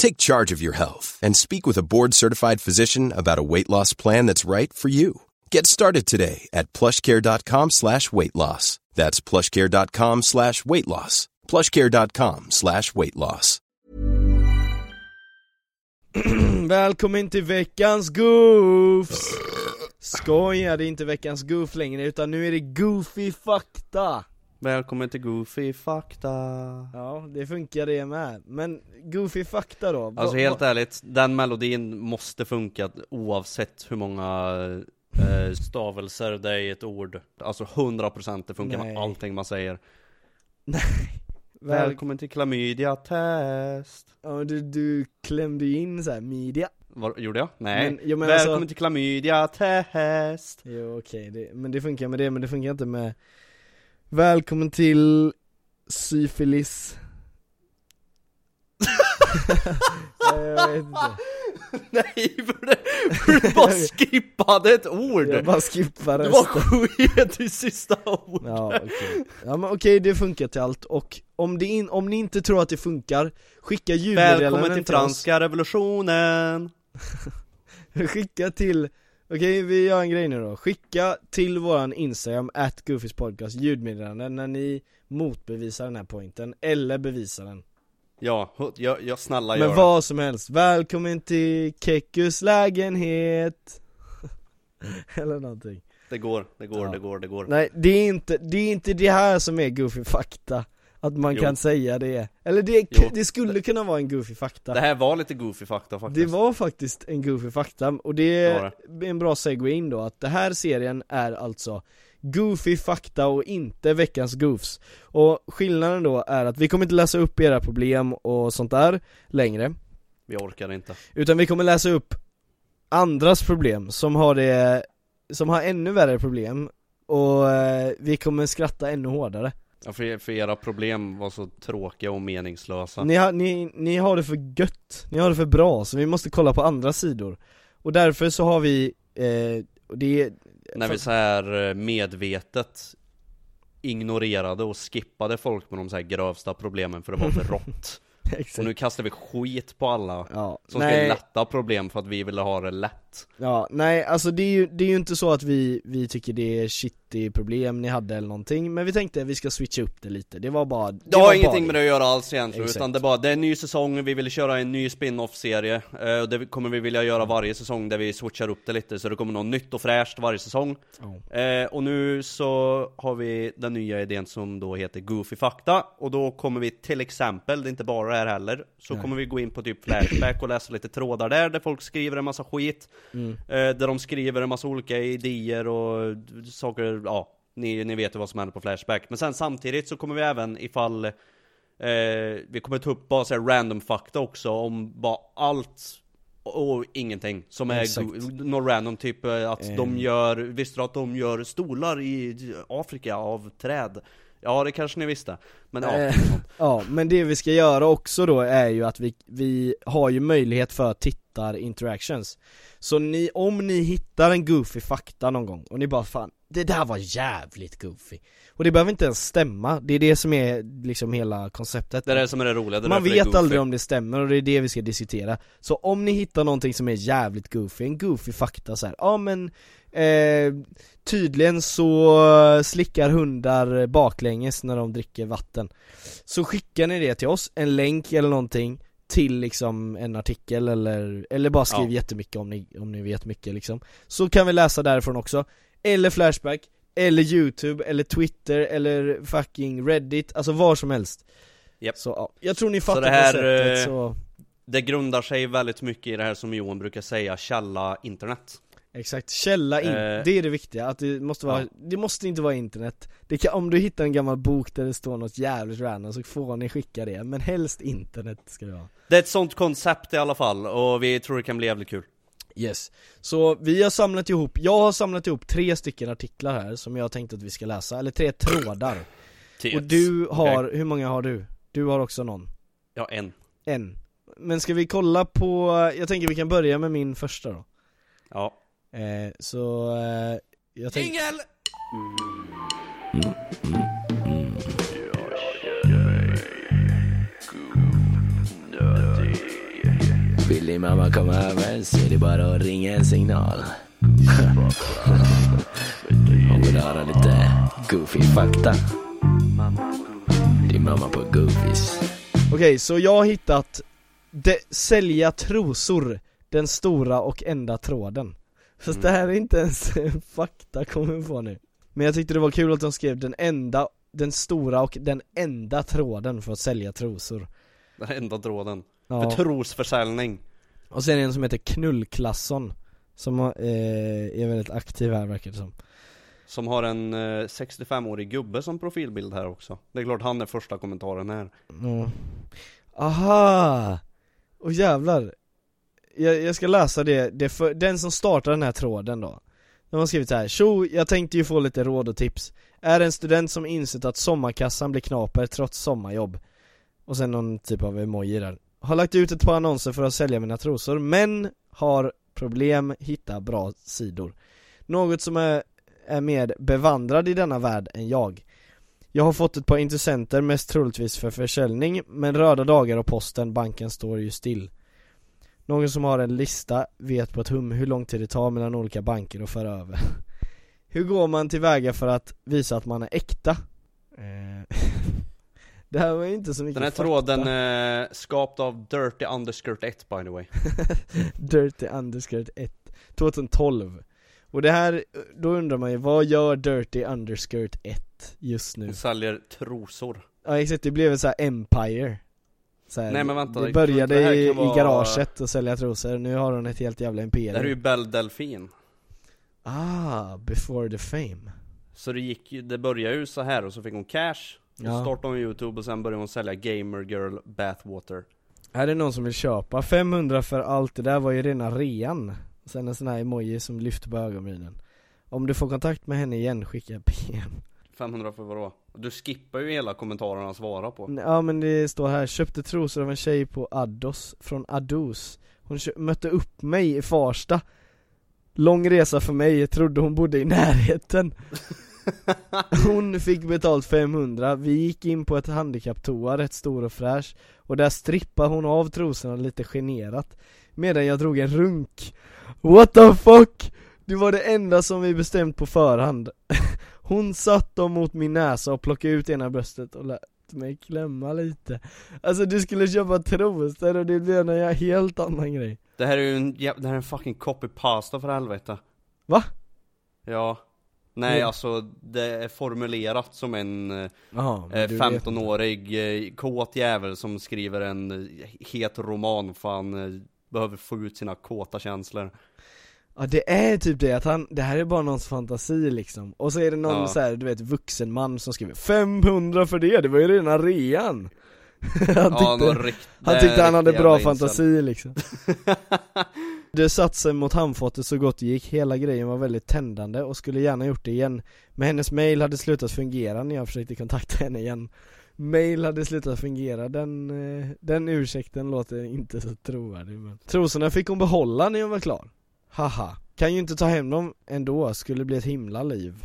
Take charge of your health and speak with a board-certified physician about a weight loss plan that's right for you. Get started today at plushcare.com slash weight loss. That's plushcare.com slash weight loss. plushcare.com slash weight loss. Välkommen till veckans goofs! Skoja, det är inte veckans goof längre utan nu är det goofy fakta! Välkommen till Goofy Fakta Ja, det funkar det med. Men goofy fakta då? Alltså helt ärligt, den melodin måste funka oavsett hur många eh, stavelser det är i ett ord Alltså 100% det funkar Nej. med allting man säger Väl... Välkommen till klamydia test Ja, du, du klämde ju in så här media. Vad gjorde jag? Nej, Men- jo, men välkommen alltså- till klamydia test Jo okej, det, men det funkar med det, men det funkar inte med Välkommen till syfilis Nej, jag vet inte. Nej, för, du bara skippade ett ord! Jag bara skippar Du resten sket i sista ordet Ja okej, ja men okej det funkar till allt och om, det in, om ni inte tror att det funkar, skicka ljudmeddelanden Välkommen till till oss franska revolutionen! Skicka till, okej vi gör en grej nu då, skicka till våran instagram, at Goofys podcast, ljudmeddelanden när ni motbevisar den här pointen, eller bevisar den. Ja, jag, jag snälla gör Men vad som helst, välkommen till Kekus lägenhet. Eller någonting. Det går, det går, Ja. det går, det går. Nej det är inte, det är inte det här som är goofy fakta Att man Jo. kan säga det. Eller det, Jo. det skulle kunna vara en goofy fakta. Det här var lite goofy fakta Det faktiskt var faktiskt en goofy fakta och det Det är en bra segway in då att det här serien är alltså Goofy fakta och inte veckans goofs. Och skillnaden då är att vi kommer inte läsa upp era problem och sånt där längre. Vi orkar inte. Utan vi kommer läsa upp andras problem som har det, som har ännu värre problem och eh, vi kommer skratta ännu hårdare ja, för, för era problem var så tråkiga och meningslösa. Ni har, ni, ni har det för gött, ni har det för bra så vi måste kolla på andra sidor. Och därför så har vi, eh, det När vi så här eh, medvetet ignorerade och skippade folk med de så här grövsta problemen för det var för rått. Och nu kastar vi skit på alla Ja, som ska nej, lätta problem för att vi ville ha det lätt ja, nej alltså det är, ju, det är ju inte så att vi, vi tycker det är shitty problem ni hade eller någonting Men vi tänkte att vi ska switcha upp det lite, det var bara Det var har bara ingenting med det att göra alls egentligen, Exakt. utan det är bara, det är en ny säsong, vi vill köra en ny spin-off-serie eh, Och det kommer vi vilja göra varje säsong där vi switchar upp det lite, så det kommer något nytt och fräscht varje säsong. Eh, Och nu så har vi den nya idén som då heter Goofy Fakta Och då kommer vi till exempel, det är inte bara det här heller Så kommer vi gå in på typ Flashback och läsa lite trådar där, där folk skriver en massa skit Mm. eh, Där de skriver en massa olika idéer och saker, ja ni, ni vet ju vad som händer på Flashback Men sen samtidigt så kommer vi även ifall eh, Vi kommer ta upp bara så random fakta också om bara allt och ingenting som är Exakt. något random, typ eh, att Eh. de gör, visste du att de gör stolar i Afrika av träd? Ja det kanske ni visste, men ja, Eh. Ja, men det vi ska göra också då är ju att vi, vi har ju möjlighet för tittar interactions Så ni, om ni hittar en goofy fakta någon gång och ni bara fan, det där var jävligt goofy. Och det behöver inte ens stämma, det är det som är liksom hela konceptet. Det är det som är det roliga, det Man det vet goofy. aldrig om det stämmer och det är det vi ska diskutera. Så om ni hittar någonting som är jävligt goofy, en goofy fakta så här, ja men eh, Tydligen så slickar hundar baklänges när de dricker vatten. Så skickar ni det till oss, en länk eller någonting till liksom en artikel eller, eller bara skriv Ja. jättemycket om ni, om ni vet mycket liksom. Så kan vi läsa därifrån också, eller Flashback, eller youtube, eller twitter, eller fucking reddit, alltså var som helst. Japp. Så ja, jag tror ni fattar det här, konceptet eh, så Det grundar sig väldigt mycket i det här som Johan brukar säga, källa internet. Exakt, källa in, Eh, det är det viktiga, att det måste vara, ja. det måste inte vara internet. Det kan, Om du hittar en gammal bok där det står något jävligt random så får ni skicka det, men helst internet ska det vara. Det är ett sånt koncept i alla fall, och vi tror det kan bli jävligt kul Yes, så vi har samlat ihop, jag har samlat ihop tre stycken artiklar här som jag tänkte att vi ska läsa, eller tre trådar Tets. Och du har, Okej. hur många har du? Du har också någon? Ja, en En Men ska vi kolla på, jag tänker vi kan börja med min första då Ja eh, Så, eh, jag tänker Ingel! Vill din mamma komma över så är det bara att ringa en signal. Hon vill höra lite goofy fakta. Din mamma på goofies. Okej, så jag har hittat de, Sälja trosor, den stora och enda tråden Fast det här är inte ens fakta kommer jag på nu Men jag tyckte det var kul att de skrev den enda, den stora och den enda tråden för att sälja trosor Den enda tråden Ja. För trosförsäljning. Och sen en som heter Knullklasson Som eh, är väldigt aktiv här verkar det som. Som har en eh, 65-årig gubbe som profilbild här också. Det är klart han är första kommentaren här. Ja. Aha! Och jävlar. Jag, jag ska läsa det, det för, den som startar den här tråden då. De har skrivit så här, Tjo, jag tänkte ju få lite råd och tips. Är en student som insett att sommarkassan blir knaper trots sommarjobb. Och sen någon typ av emoji där Har lagt ut ett par annonser för att sälja mina trosor men har problem hitta bra sidor Något som är, är mer bevandrad i denna värld än jag jag har fått ett par intressenter, mest troligtvis för försäljning, men röda dagar och posten, banken står ju still. Någon som har en lista vet på ett hum hur lång tid det tar mellan olika banker att föra över. Hur går man tillväga för att visa att man är äkta? Eh, det här var ju inte så mycket Den här fakta. tråden är skapt av Dirty Underskirt 1 by the way. Dirty Underskirt 1 2012 Och det här, då undrar man ju, vad gör Dirty Underskirt 1 just nu? Hon säljer trosor. Ja exakt, det blev så här Empire. Så här, Nej, men vänta, Det började det i, vara- i garaget och sälja trosor, nu har hon ett helt jävla imperium. Det här är ju Belle Delfin Ah, before the fame. Så det gick ju, det började ju så här och så fick hon cash Så Ja. startade hon youtube och sen började hon sälja Gamer Girl Bathwater. Är det någon som vill köpa? 500 för allt? Det där var ju rena rean. Sen en sån här emoji som lyfter på ögonbrynen. Om du får kontakt med henne igen, skicka PM 500 för vadå? Du skippar ju hela kommentarerna att svara på. Ja men det står här, köpte trosor av en tjej på Addos, från Ados Hon mötte upp mig i Farsta. Lång resa för mig, trodde hon bodde i närheten Hon fick betalt 500, vi gick in på ett handikapptoa, rätt stor och fräsch Och där strippade hon av trosorna lite generat Medan jag drog en runk. What the fuck? Det var det enda som vi bestämt på förhand. Hon satt dem mot min näsa och plockade ut ena bröstet och lät mig klämma lite. Alltså du skulle köpa trosor och det blev en helt annan grej. Det här är ju en, det här är en fucking copy-pasta för helvete. Va? Ja Nej Mm. alltså, det är formulerat som en Jaha, men eh, du vet 15-årig eh, kåt jävel som skriver en eh, het roman för han eh, behöver få ut sina kåta känslor. Ja det är typ det, att han, det här är bara någons fantasi liksom. Och så är det någon Ja. så här, du vet vuxen man som skriver 500 för det, det var ju rena rean. Han, Ja, tyckte, han tyckte han hade bra fantasi liksom Det satt sig mot handfatet så gott det gick, hela grejen var väldigt tändande och skulle gärna gjort det igen. Men hennes mail hade slutat fungera när jag försökte kontakta henne igen. Mail hade slutat fungera, den, eh, den ursäkten låter inte så trovärdig men Trosorna fick hon behålla när jag var klar. Haha. Kan ju inte ta hem dem ändå, skulle bli ett himla liv.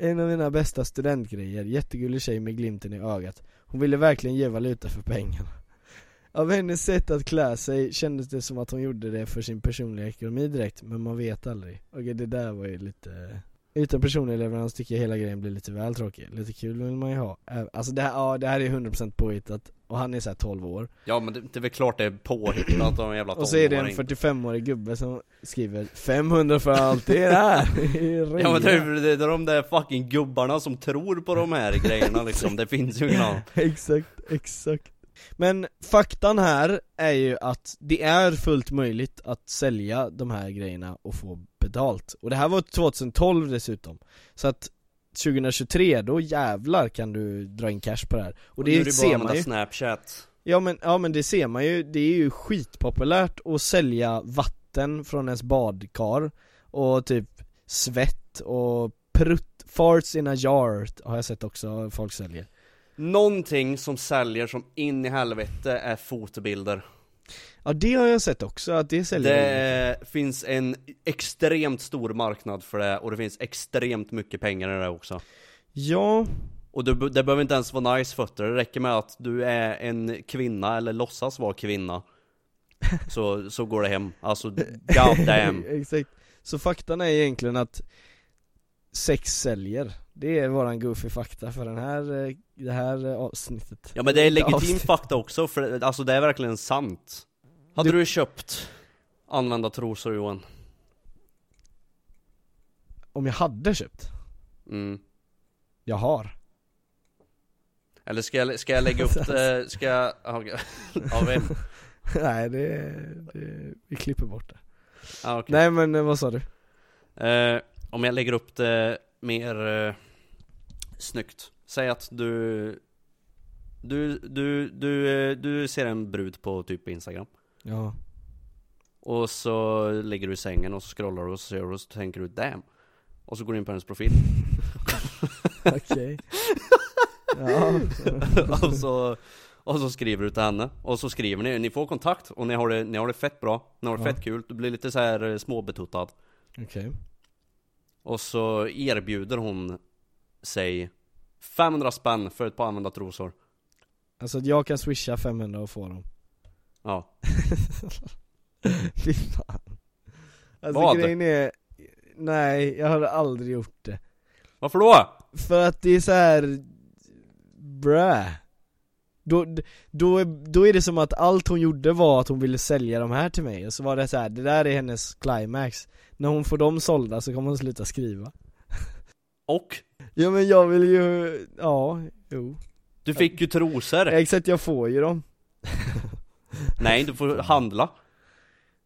En av mina bästa studentgrejer, jättegullig tjej med glimten i ögat. Hon ville verkligen ge valuta för pengarna. Av hennes sätt att klä sig kändes det som att hon gjorde det för sin personliga ekonomi direkt, men man vet aldrig. Okej det där var ju lite Utan personlig leverans tycker jag hela grejen blir lite väl tråkig, lite kul vill man ju ha. Alltså det här, ja det här är 100% påhittat. Och han är såhär 12 år. Ja men det, det är väl klart det är påhittat av en jävla Och så är det en tonåring. 45-årig gubbe som skriver 500 för allt det är det här. Det är Ja men det är, det är de där fucking gubbarna som tror på de här grejerna liksom, det finns ju ingen annan. Exakt, exakt Men faktan här är ju att det är fullt möjligt att sälja de här grejerna och få betalt. Och det här var 2012 dessutom. Så att 2023, då jävlar kan du dra in cash på det här. Och Nu är det, ser man ju. Snapchat. Ja men, ja men det ser man ju, det är ju skitpopulärt att sälja vatten från ens badkar Och typ svett och prutt, farts in a jar har jag sett också folk säljer Någonting som säljer som in i helvete är fotobilder. Ja det har jag sett också, att det säljer Det finns en extremt stor marknad för det och det finns extremt mycket pengar i det också. Ja, Och det, det behöver inte ens vara nice fötter, det räcker med att du är en kvinna eller låtsas vara kvinna Så, så går det hem, alltså god damn exakt. Så faktan är egentligen att sex säljer Det är våran goofy fakta för den här, eh, det här eh, avsnittet Ja men det är legitim fakta också, för alltså det är verkligen sant Hade Du- du köpt använda trosor Johan? Om jag hade köpt Mm. Jag har Eller ska jag, ska jag lägga upp det, ska jag, ja, vi, Nej det, det, vi klipper bort det ja, okej. Nej men eh, vad sa du? Eh, om jag lägger upp det mer eh, snyggt. Säg att du du, du, du, du ser en brud på typ Instagram. Ja. Och så ligger du i sängen och så scrollar du och så ser du och så tänker du 'damn' Och så går du in på hennes profil. Okej. Ja. Och, så, och så skriver du till henne. Och så skriver ni, ni får kontakt. Och ni har det, ni har det fett bra. Ni har det Ja. fett kul, du blir lite så här eh, småbetuttad Okej. Och så erbjuder hon sig 500 spänn för ett par använda trosor Alltså att jag kan swisha 500 och få dem Ja Fy fan Alltså Vad? grejen är Nej, jag hade aldrig gjort det Varför då? För att det är så här. Brä då, då, då är det som att allt hon gjorde var att hon ville sälja de här till mig och så var det så här, det där är hennes climax När hon får dem sålda så kommer hon sluta skriva Och? Ja men jag vill ju, ja, jo. Du fick ju trosor! Exakt, jag får ju dem. Nej, du får handla.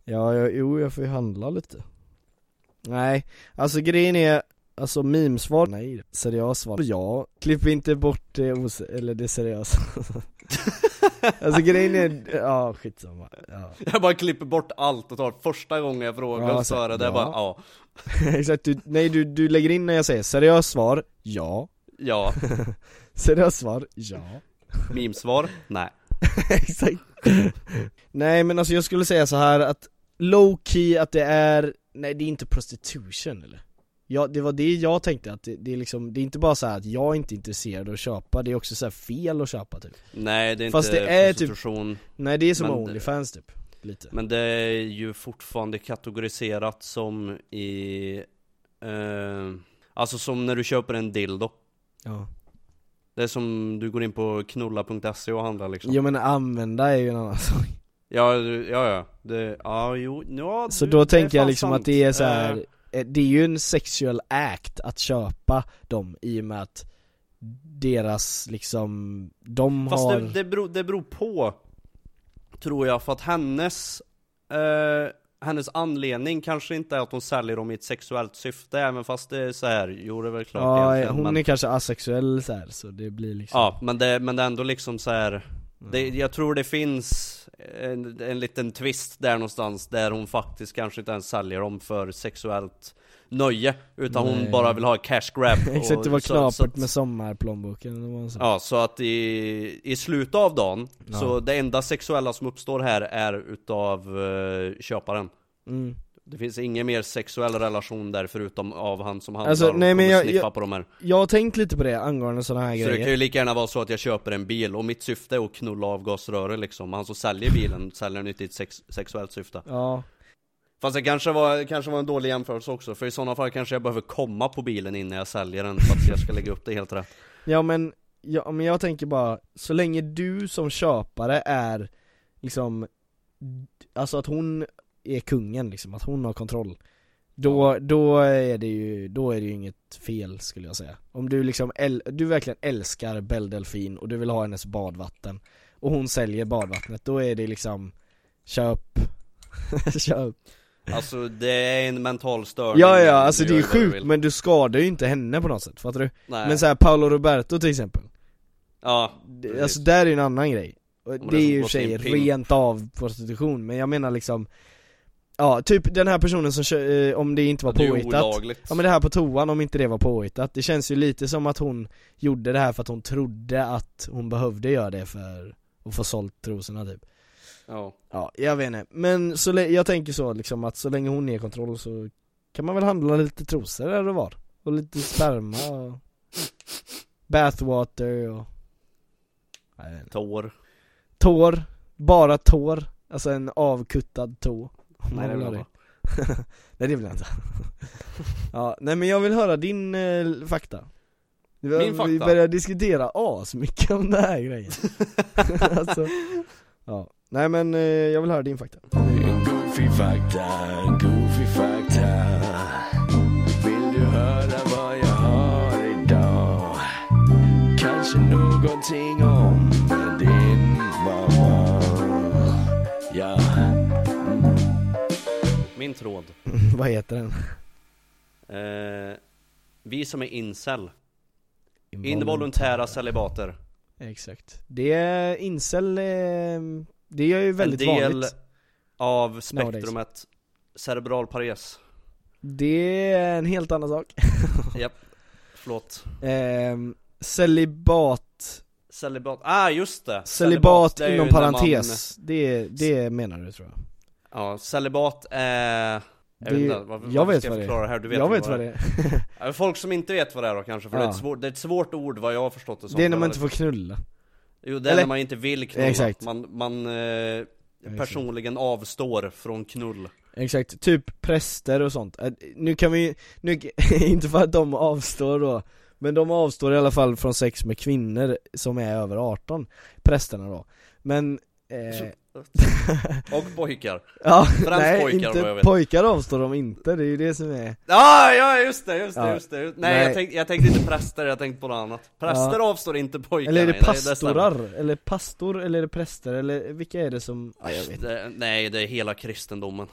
Ja, jag, jo jag får ju handla lite. Nej, alltså grejen är Alltså memesvar, nej, seriöst svar, ja Klipp inte bort det os- eller det seriösa. Alltså grejen är, ja skitsamma, ja. Jag bara klipper bort allt och tar första gången jag frågar Ja, så är det, ja. bara ja Exakt, du, nej du, du lägger in när jag säger seriöst svar, ja. Ja, Seriöst svar, ja. Memesvar? Nej. Exakt. Nej men alltså jag skulle säga så här att Low key att det är, nej det är inte prostitution eller? Ja, det var det jag tänkte att det, det är liksom, det är inte bara så här att jag är inte intresserad av att köpa, det är också så här fel att köpa typ. Nej det är Fast inte det är typ- prostitution Nej det är som Onlyfans typ, lite. Men det är ju fortfarande kategoriserat som i eh, Alltså som när du köper en dildo. Ja. Det är som du går in på knulla.se och handlar liksom. Jo men använda är ju en annan sak. Ja, ja, ja, det, ja, jo, ja Så du, då tänker jag liksom sant. att det är så här. Eh, eh, Det är ju en sexual act att köpa dem i och med att Deras liksom, de Fast har det, det, beror, det beror på Tror jag, för att hennes eh, Hennes anledning kanske inte är att hon säljer dem i ett sexuellt syfte Även fast det är så här, jo det är väl klart Ja, egentligen, hon men, är kanske asexuell så här, så det blir liksom Ja, men det, men det är ändå liksom så här. Det, jag tror det finns en, en liten twist där någonstans Där hon faktiskt kanske inte ens säljer dem för sexuellt nöje Utan Nej. hon bara vill ha cash grab Exakt, det var och- så- så knapert att- med sommarplånboken. Ja, så att i, i slutet av dagen, Ja. så det enda sexuella som uppstår här är utav eh, köparen Mm. Det finns ingen mer sexuell relation där förutom av han som handlar Alltså, nej, men jag- jag- på de här. Jag har tänkt lite på det angående sådana här Så det kan grejer ju lika gärna vara så att jag köper en bil och mitt syfte är att knulla avgasröret liksom. Han som säljer bilen säljer den inte i ett sex sexuellt syfte. Ja, Fast det kanske var, kanske var en dålig jämförelse också För i sådana fall kanske jag behöver komma på bilen innan jag säljer den För att jag ska lägga upp det helt rätt. Ja men, ja, men jag tänker bara, så länge du som köpare är liksom Alltså att hon är kungen liksom, att hon har kontroll. Då, då är det ju, då är det ju inget fel skulle jag säga. Om du liksom, du verkligen älskar Belle Delfin och du vill ha hennes badvatten Och hon säljer badvattnet, då är det liksom Köp. Köp. Alltså det är en mental störning. Ja ja, alltså det är sjukt men du skadar ju inte henne på något sätt, fattar du? Nej. Men så här, Paolo Roberto till exempel. Ja, precis. Alltså där är ju en annan grej. Det det är ju pimp. rent av prostitution, men jag menar liksom Ja, typ den här personen som kö- eh, om det inte var det påhittat. Ja men det här på toan, om inte det var påhittat. Det känns ju lite som att hon gjorde det här för att hon trodde att hon behövde göra det för att få sålt trosorna typ. Ja, Ja, jag vet inte, men så jag tänker så liksom att så länge hon är i kontroll så kan man väl handla lite trosor där och var. Och lite sperma och bathwater och tår. Tår, bara tår, alltså en avkuttad tå Nej det vill jag det. Nej det vill jag inte Ja, nej men jag vill höra din eh, fakta vi, Min Vi fakta? börjar diskutera asmycket om det här grejen alltså, ja. Nej men eh, jag vill höra din fakta Goofy fakta, goofy fakta Vill du höra vad jag har idag? Kanske någonting om tråd. Vad heter den? eh, Vi som är incel. Involontära celibater. Exakt. Det är incel, eh, det är ju väldigt En del vanligt av spektrumet cerebral pares Det är en helt annan sak. Japp, förlåt. Eh, Celibat, Celibat, ah just det! celibat det är ju inom när man- parentes, det, det menar du tror jag Ja, celibat är... Jag Det- vet inte, vad, jag vet vad det är. här? Du vet Jag vet vad det är Ja, Folk som inte vet vad det är då kanske, för det, är Ja. ett svårt, det är ett svårt ord vad jag har förstått det som Det är när man inte får knulla Jo, det är eller- när man inte vill knulla Exakt. Man, man eh, personligen avstår från knull Exakt, typ präster och sånt. Eh, Nu kan vi nu, inte för att de avstår då, men de avstår i alla fall från sex med kvinnor som är över 18, prästerna då. Men, eh, Och pojkar. Ja, Främst nej pojkar, vad jag inte, vet. pojkar avstår de inte, det är ju det som är ah, ja just det, just det, Ja. just det. Nej, Nej. Jag, tänkte, jag tänkte inte präster, jag tänkte på något annat. Präster avstår inte pojkar Eller är det nej, nej, pastorar? eller pastor, eller är det präster, eller vilka är det som, ja, jag vet inte. det, Nej, det är hela kristendomen.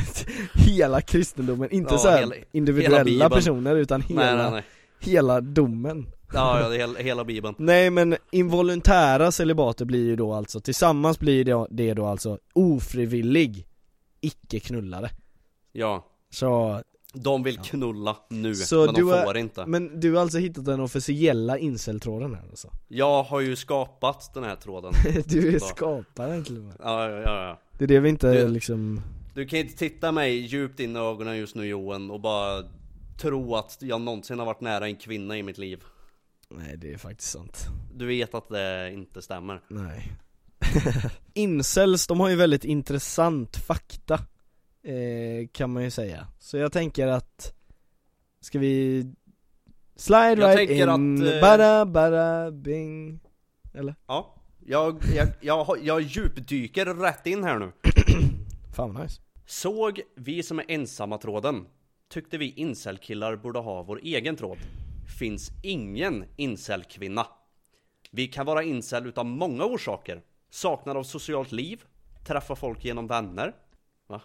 Hela kristendomen, inte Ja, så hela- individuella hela personer utan hela, nej. hela domen Ja, ja, det är hela, hela bibeln. Nej men involontära celibater blir ju då alltså, tillsammans blir det, det då alltså ofrivillig icke-knullare. Ja. Så, De vill knulla nu, Så men de du har- får inte. men du har alltså hittat den officiella inceltråden här alltså? Jag har ju skapat den här tråden. Du är Ja. skaparen till och med. Ja, ja, ja, ja. Det är det vi inte Du- liksom Du kan inte titta mig djupt in i ögonen just nu Johan och bara tro att jag någonsin har varit nära en kvinna i mitt liv Nej det är faktiskt sant. Du vet att det inte stämmer. Nej. Incels, de har ju väldigt intressant fakta eh, Kan man ju säga. Så jag tänker att Ska vi Slide Jag right in, att, eh, bada bada bing. Eller? Ja, jag, jag, jag, jag djupdyker rätt in här nu. Fan vad nice. Såg vi som är ensamma tråden? Tyckte vi incelkillar borde ha vår egen tråd Finns ingen incelkvinna. Vi kan vara incel utav många orsaker. Saknad av socialt liv Träffa folk genom vänner. Va?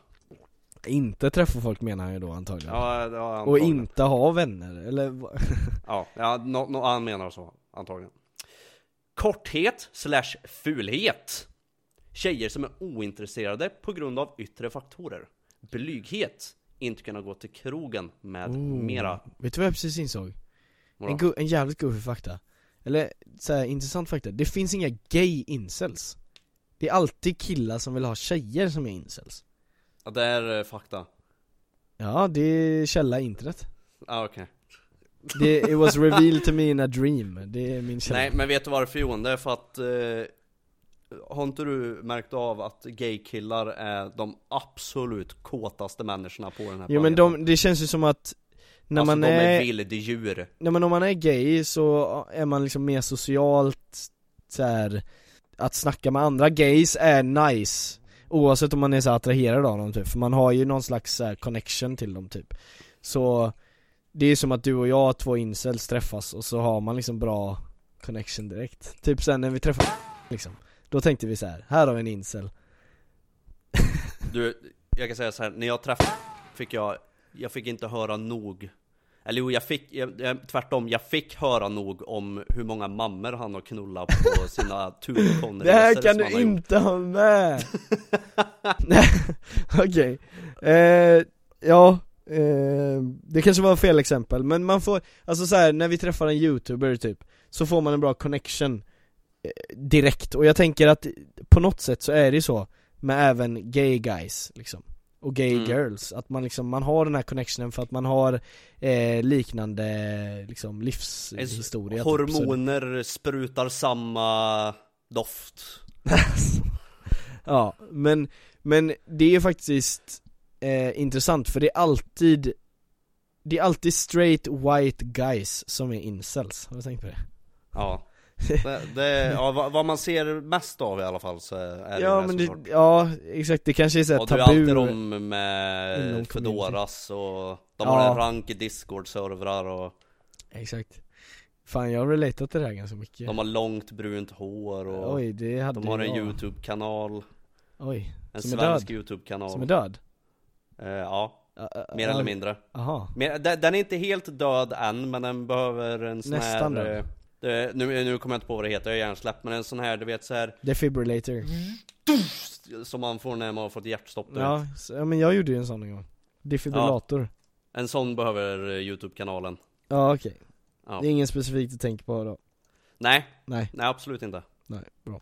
Inte träffa folk menar han ju då antagligen. Ja, ja Och antagligen. inte ha vänner, eller? Ja, ja no, no, han menar så antagligen. Korthet slash fulhet. Tjejer som är ointresserade på grund av yttre faktorer. Blyghet. Inte kunna gå till krogen med mera. Vet du vad jag precis insåg? En, go- en jävligt goofy fakta. Eller så här, intressant fakta, det finns inga gay incels. Det är alltid killar som vill ha tjejer som är incels. Ja, det är eh, fakta. Ja, det är källa internet. Ja okej. Det, It was revealed to me in a dream, det är min källa. Nej men vet du varför Johan? Det är för att eh, Har inte du märkt av att gaykillar är de absolut kåtaste människorna på den här Jo men planeten? de, det känns ju som att när alltså man de är är, vilddjur. Nej men om man är gay så är man liksom mer socialt så här, att snacka med andra gays är nice. Oavsett om man är så attraherad av dem typ, för man har ju någon slags så här, connection till dem typ. Så det är som att du och jag, två incels, träffas och så har man liksom bra connection direkt. Typ sen när vi träffade liksom. Då tänkte vi så här, här har vi en incel. Du, jag kan säga så här, när jag träffade fick jag, jag fick inte höra nog Eller jo, jag fick, jag, jag- tvärtom, jag fick höra nog om hur många mammor han har knullat på sina turkonresor Det här kan du gjort. inte ha med! Okej eh, Ja, eh, det kanske var fel exempel, men man får, alltså så här, när vi träffar en youtuber typ Så får man en bra connection eh, direkt, och jag tänker att på något sätt så är det ju så med även gay guys liksom och gay Mm. girls, att man liksom, man har den här connectionen för att man har eh, liknande liksom livshistoria typ. Hormoner sprutar samma doft Ja, men, men det är faktiskt eh, intressant för det är alltid Det är alltid straight white guys som är incels, har du tänkt på det? Ja det, det, ja, vad, vad man ser mest av i alla fall så är det Ja det men såklart. det, ja exakt, det kanske är såhär Och du är tabu alltid de med. Fedoras och de Ja. har en rank i discord-servrar och Exakt. Fan jag har relatat till det här ganska mycket. De har långt brunt hår och Oj, det hade de har en youtube-kanal. Oj, En som svensk youtube-kanal. Som är död? Eh, Ja, mer eller mindre. Aha, den, den är inte helt död än, men den behöver en sån Nästan här död. Eh, nu, nu kommer jag inte på vad det heter, jag är hjärnsläpp Men en sån här, du vet så här defibrillator Som man får när man har fått hjärtstopp du vet. Ja, så, ja men jag gjorde ju en sån en gång. Defibrillator. En sån behöver eh, youtube-kanalen. Ja, okej, ja. det är ingen specifikt att tänka på då? Nej, Nej, nej absolut inte. Nej, bra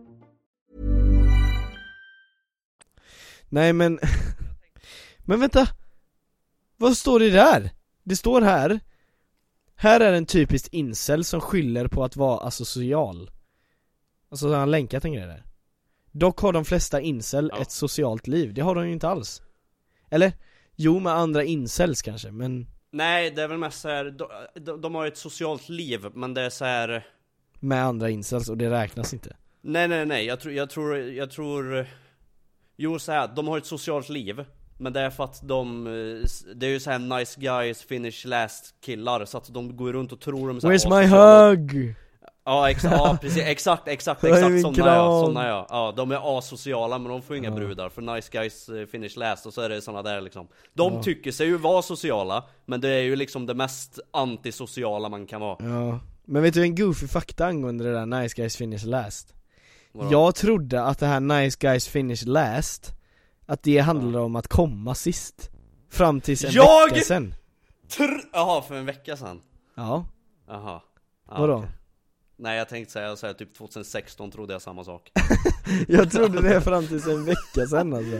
Nej men Men vänta! Vad står det där? Det står här Här är en typisk incel som skyller på att vara asocial Alltså han har länkat en grej där Dock har de flesta incel Ja. ett socialt liv, det har de ju inte alls Eller? Jo med andra incels kanske, men Nej, det är väl mest så här, de, de, de har ett socialt liv, men det är så här. med andra incels och det räknas inte Nej nej nej, jag tror, jag tror, jag tror Jo så här, de har ett socialt liv Men det är för att de, eh, det är ju så här nice guys, finish last killar Så att de går runt och tror de är så här Where's my hug? Ja exakt, ja precis, exakt, exakt, exakt såna ja, såna ja Ja, de är asociala men de får inga brudar För nice guys eh, finish last och så är det såna där liksom De Ja. tycker sig ju vara sociala Men det är ju liksom det mest antisociala man kan vara Ja, men vet du en goofy fakta angående det där nice guys finish last? Vadå? Jag trodde att det här nice guys finish last Att det handlade om att komma sist Fram tills en Jag- vecka sen Tr- Jaha, för en vecka sedan? Ja, Jaha ja, vadå? okej. Nej jag tänkte säga här, typ 2016 trodde jag samma sak Jag trodde det fram tills en vecka sen alltså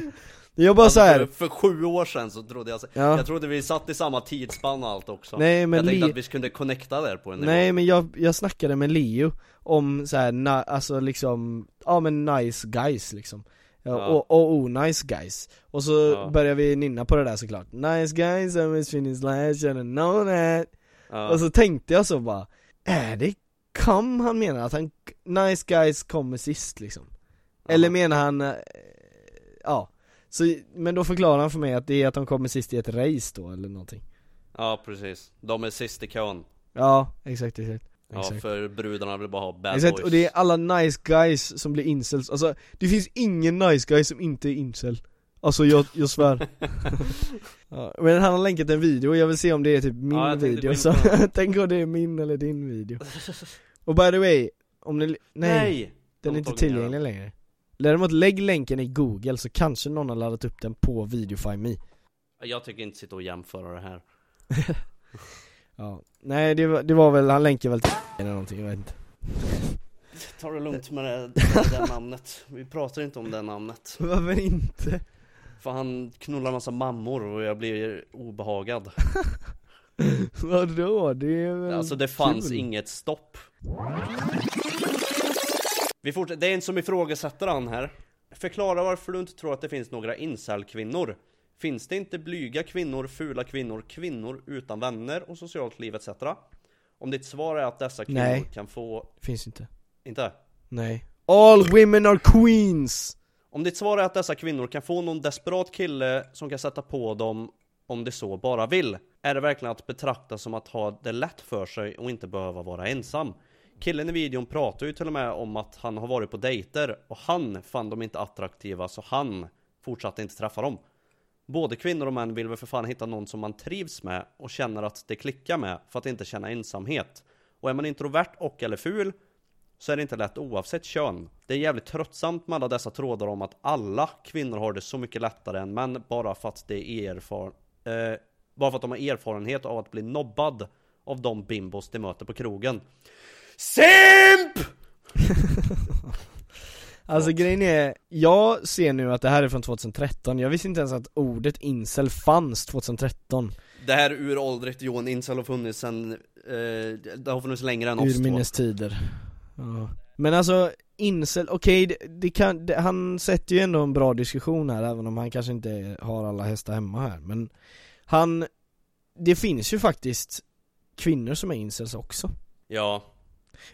Jag bara Alltså, så här. för, sju år sedan så trodde jag Ja. Jag trodde vi satt i samma tidsspann och allt också Nej, men Jag tänkte li- att vi kunde connecta där på en nivå Nej men jag, jag snackade med Leo om så här, na, alltså liksom, ja men nice guys liksom Ja, Ja. Och, och oh, nice guys. Och så Ja. börjar vi nynna på det där såklart. Nice guys, I was finished last, you know that. Ja. Och så tänkte jag så bara, är det kom han menar att han, nice guys kommer sist liksom? Eller menar han, eh, ja. Så, men då förklarar han för mig att det är att de kommer sist i ett race då eller någonting. Ja precis, de är sist i kön Ja, exakt exakt. Ja exakt. för brudarna vill bara ha bad Exakt, boys. och det är alla nice guys som blir incels, alltså det finns ingen nice guy som inte är incel. Alltså jag, jag svär. Ja, Men han har länkat en video, jag vill se om det är typ min Ja, jag video. så tänk om det är min eller din video. Och by the way, om ni, nej, Nej! den De är inte tillgänglig längre. Däremot lägg länken i google så kanske någon har laddat upp den på Videofy.me Jag tycker inte sitta och jämföra det här Ja, nej det var, det var väl, han länkar väl till eller någonting, jag vet inte. Ta det lugnt med det, det namnet. Vi pratar inte om det namnet. Varför inte? För han knullar massa mammor och jag blir obehagad. Vadå? Det är väl Alltså det fanns kul. inget stopp. Vi fortsätter, det är en som ifrågasätter han här. Förklara varför du inte tror att det finns några incel-kvinnor Finns det inte blyga kvinnor, fula kvinnor, kvinnor utan vänner och socialt liv etc? Om ditt svar är att dessa kvinnor Nej. kan få... Finns inte Inte? Nej All women are queens! Om ditt svar är att dessa kvinnor kan få någon desperat kille som kan sätta på dem om de så bara vill, är det verkligen att betrakta som att ha det lätt för sig och inte behöva vara ensam. Killen i videon pratar ju till och med om att han har varit på dejter och han fann dem inte attraktiva så han fortsatte inte träffa dem. Både kvinnor och män vill väl för fan hitta någon som man trivs med och känner att det klickar med för att inte känna ensamhet. Och är man introvert och eller ful så är det inte lätt oavsett kön. Det är jävligt tröttsamt med alla dessa trådar om att alla kvinnor har det så mycket lättare än män bara för att det är erfar... Eh, bara för att de har erfarenhet av att bli nobbad av de bimbos de möter på krogen. SIMP! Alltså grejen är, jag ser nu att det här är från 2013, jag visste inte ens att ordet incel fanns 2013 Det här är uråldrigt Johan Incel har funnits sen... Eh, det har funnits längre än oss. Urminnes tider ja. Men alltså, incel, okej, det, det kan, det, han sätter ju ändå en bra diskussion här även om han kanske inte har alla hästar hemma här men Han, det finns ju faktiskt kvinnor som är incels också Ja.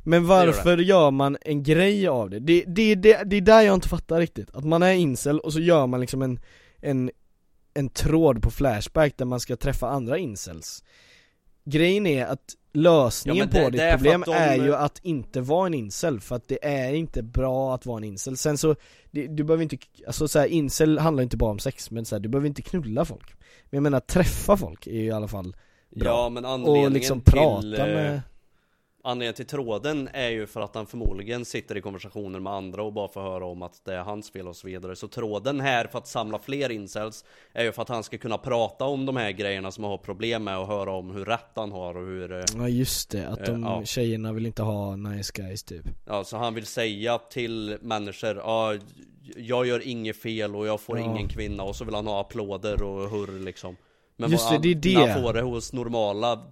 Men varför gör man en grej av det? Det, det, det? det är där jag inte fattar riktigt, att man är incel och så gör man liksom en, en, en tråd på Flashback där man ska träffa andra incels. Grejen är att lösningen Ja, det- på det ditt problem de- är ju att inte vara en incel, för att det är inte bra att vara en incel. Sen så, det, du behöver inte, alltså så här, incel handlar inte bara om sex, men så här, du behöver inte knulla folk. Men jag menar träffa folk är ju i alla fall bra. Ja men anledningen Och liksom till... prata eh, med Anledningen till tråden är ju för att han förmodligen sitter i konversationer med andra och bara får höra om att det är hans fel och så vidare. Så tråden här för att samla fler incels är ju för att han ska kunna prata om de här grejerna som han har problem med och höra om hur rätt han har och hur... eh, Ja just det, att de Eh, ja. tjejerna vill inte ha nice guys typ Ja, så han vill säga till människor, ja, jag gör inget fel och jag får Ja. ingen kvinna och så vill han ha applåder och hurr liksom. Men Just vad det, det är det. när han får det hos normala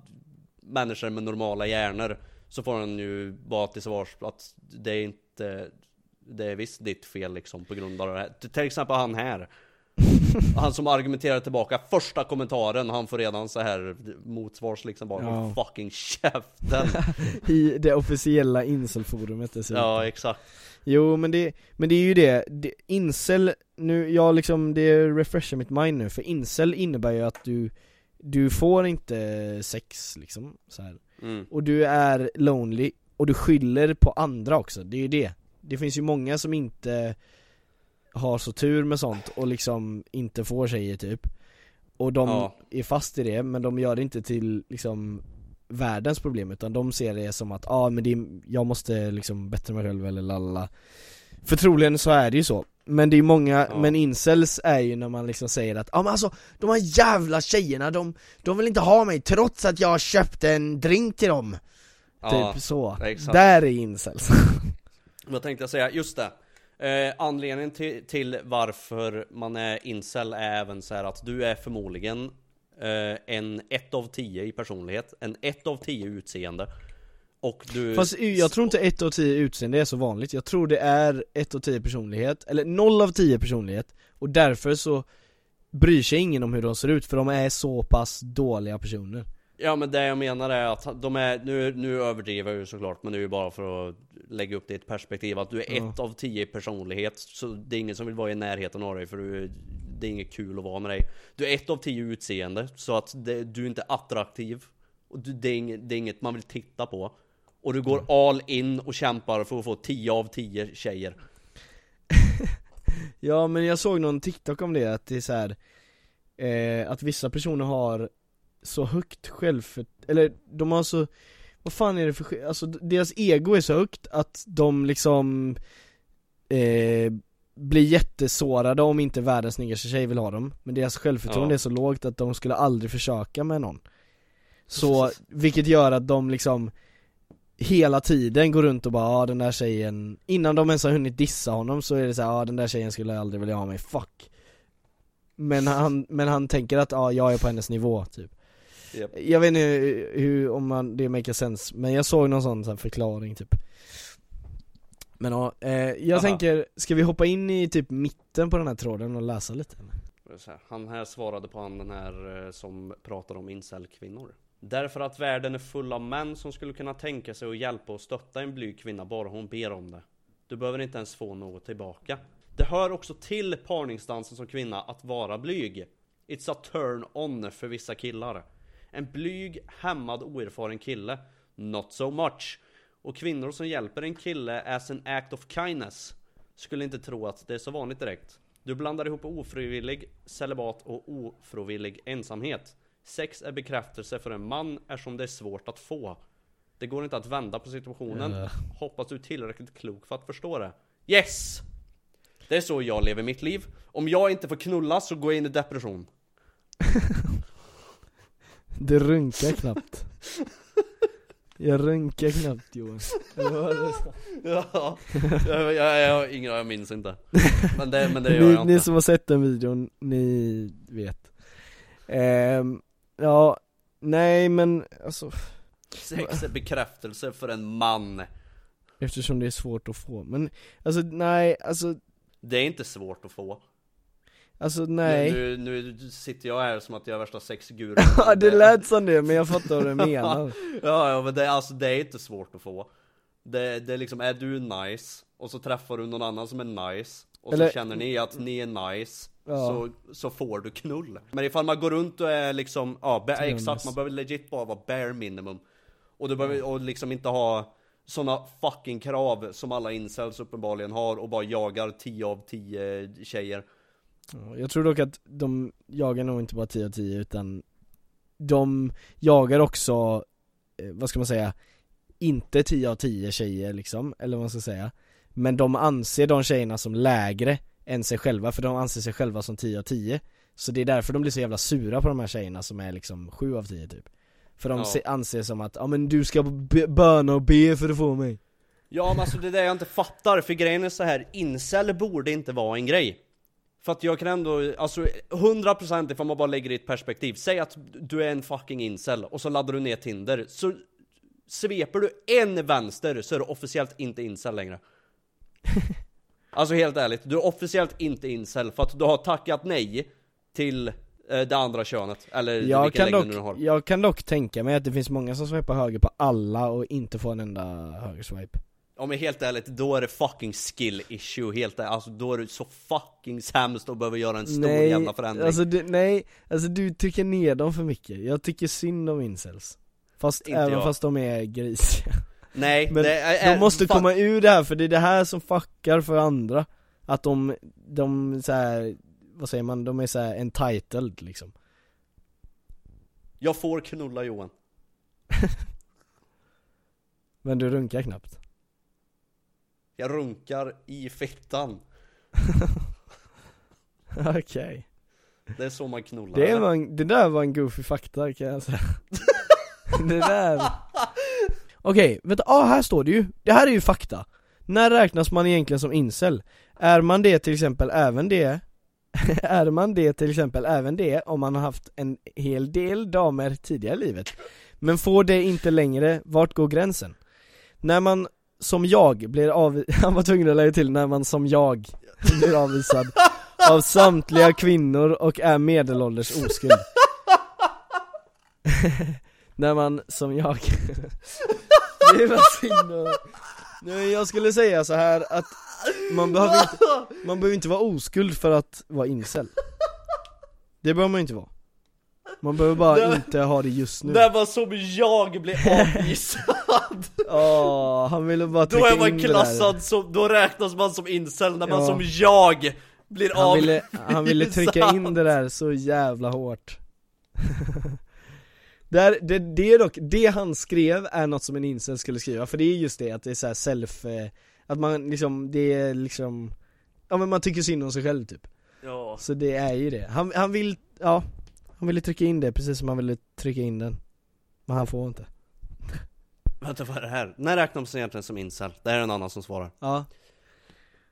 människor med normala hjärnor så får han ju bara till svars att det är inte, det är visst ditt fel liksom på grund av det här. Till exempel han här. Han som argumenterar tillbaka första kommentaren, han får redan så här motsvars liksom bara Ja. "Håll fucking käften. I det officiella incelforumet dessutom ja exakt. Jo men det, men det är ju det, det incel, nu, jag liksom, det refreshar mitt mind nu, för incel innebär ju att du Du får inte sex liksom, så här. Mm. Och du är lonely, och du skyller på andra också, det är ju det Det finns ju många som inte har så tur med sånt och liksom inte får tjejer typ Och de Ja. är fast i det, men de gör det inte till liksom världens problem utan de ser det som att, ja ah, men det är, jag måste liksom bättra mig själv eller lalala För troligen så är det ju så Men det är många, Ja. men incels är ju när man liksom säger att, ja ah, men alltså de här jävla tjejerna de, de vill inte ha mig trots att jag har köpt en drink till dem Ja, Typ så, exakt. där är incels Vad tänkte jag säga? Just det. Eh, anledningen till, till varför man är incel är även så att du är förmodligen eh, en 1 av 10 i personlighet, en 1 av 10 utseende Och du... Fast jag tror inte 1 av 10 utseende är så vanligt, jag tror det är 1 av 10 personlighet, eller 0 av 10 personlighet. Och därför så bryr sig ingen om hur de ser ut, för de är så pass dåliga personer. Ja men det jag menar är att de är, nu, nu överdriver jag ju såklart Men det är ju bara för att lägga upp det i ett perspektiv Att du är Ja. ett av tio personlighet Så det är ingen som vill vara i närheten av dig för du, det är inget kul att vara med dig. Du är ett av tio utseende Så att det, du är inte attraktiv. Och du, det, är inget, det är inget man vill titta på Och du går all in och kämpar för att få 10 av 10 tjejer. Ja men jag såg någon TikTok om det, att det är så här, eh, Att vissa personer har så högt självfört... eller de har så Vad fan är det för alltså deras ego är så högt att de liksom eh, Blir jättesårade om inte världens snyggaste tjej vill ha dem. Men deras självförtroende Ja. är så lågt att de skulle aldrig försöka med någon. Så, vilket gör att de liksom Hela tiden går runt och bara ja den där tjejen Innan de ens har hunnit dissa honom så är det så här, ja den där tjejen skulle aldrig vilja ha mig, fuck Men han, men han tänker att ja jag är på hennes nivå typ Japp. Jag vet inte hur, hur, om man, det makes sense, men jag såg någon sån, så här förklaring typ Men ja, eh, jag Aha. tänker, ska vi hoppa in i typ mitten på den här tråden och läsa lite? här, Han här svarade på han den här eh, som pratar om incel-kvinnor. Därför att världen är full av män som skulle kunna tänka sig att hjälpa och stötta en blyg kvinna bara hon ber om det. Du behöver inte ens få något tillbaka. Det hör också till parningsdansen som kvinna att vara blyg. It's a turn on för vissa killar. En blyg, hämmad, oerfaren kille. Not so much. Och kvinnor som hjälper en kille as an act of kindness. Skulle inte tro att det är så vanligt direkt. Du blandar ihop ofrivillig celibat och ofrivillig ensamhet. Sex är bekräftelse för en man eftersom det är svårt att få. Det går inte att vända på situationen. Ja. Hoppas du är tillräckligt klok för att förstå det. Yes! Det är så jag lever mitt liv. Om jag inte får knulla så går jag in i depression. Det runkar knappt Jag runkar knappt Johan du? Ja, jag, jag, jag ingen jag minns inte. Men det, men det gör ni, jag ni inte. som har sett den videon, ni vet Ehm, Ja, nej men alltså Sex är bekräftelse för en man. Eftersom det är svårt att få, men alltså nej, alltså, Det är inte svårt att få. alltså nej Nu, nu, nu sitter jag här som att jag är värsta sexgurun. Ja det lät som det, men jag fattar vad du menar ja, ja, men det, är- alltså, det är inte svårt att få. Det, det är liksom, är du nice, och så träffar du någon annan som är nice, och Eller- så känner ni att ni är nice, Ja. så, så får du knull. Men ifall man går runt och är liksom, ja, exakt, man behöver legit bara vara bare minimum. Och du behöver och liksom inte ha såna fucking krav som alla incels uppenbarligen har och bara jagar 10 av 10 tjejer. Ja, Jag tror dock att de jagar nog inte bara 10 av 10 utan De jagar också, eh, vad ska man säga, inte 10 av 10 tjejer liksom, eller vad man ska säga Men de anser de tjejerna som lägre än sig själva, för de anser sig själva som 10 av 10 Så det är därför de blir så jävla sura på de här tjejerna som är liksom 7 av 10 typ För de Ja. se, anser som att, ja men du ska böna och be för att få mig Ja men alltså det är det jag inte fattar, för grejen är så här, incel borde inte vara en grej. För att jag kan ändå, alltså 100% ifall man bara lägger det i ett perspektiv. Säg att du är en fucking incel och så laddar du ner Tinder. Så sveper du en vänster så är du officiellt inte incel längre. Alltså helt ärligt, du är officiellt inte incel för att du har tackat nej till eh, det andra könet. Eller jag vilken kan, dock, du har. jag kan dock tänka mig att det finns många som swipar höger på alla och inte får en enda högerswipe Ja men helt ärligt, då är det fucking skill issue, helt ärligt. Alltså då är du så fucking sämst och behöver göra en stor nej, jävla förändring Alltså du, nej, alltså du tycker ner dem för mycket. Jag tycker synd om incels. Fast Inte även jag. fast de är grisiga. Nej, Men det är, de måste fan- komma ur det här för det är det här som fuckar för andra. Att de, de så här, vad säger man, de är så här entitled liksom. Jag får knulla Johan Men du runkar knappt. Jag runkar i fittan Okej. Det är så man knullar Det, var en, det där var en goofy fakta kan jag säga. det där. Okej, vänta, ah här står det ju. Det här är ju fakta. När räknas man egentligen som incel? Är man det till exempel även det Är man det till exempel även det om man har haft en hel del damer tidigare i livet? Men får det inte längre, vart går gränsen? När man som jag blir avvisad, han var tvungen att lägga till när man som jag blir avvisad av samtliga kvinnor och är medelålders oskuld När man som jag Det var synd Nej, jag skulle säga så här att man behöver inte, man behöver inte vara oskuld för att vara incel. Det behöver man inte vara. Man behöver bara Nej. inte ha det just nu. När man som jag blir avvisad. Åh, han ville bara Då är man det klassad som, då räknas man som incel när man Ja. som jag blir han avvisad ville, han ville trycka in det där så jävla hårt Där, det, det är dock, det han skrev är något som en incel skulle skriva, för det är just det att det är så här self, eh, att man liksom, det är liksom Ja men man tycker synd om sig själv typ Ja. Så det är ju det, han, han vill, ja Han ville trycka in det precis som han ville trycka in den Men han får inte Vänta vad är det här? När räknas man egentligen som incel? Det här är en annan som svarar Ja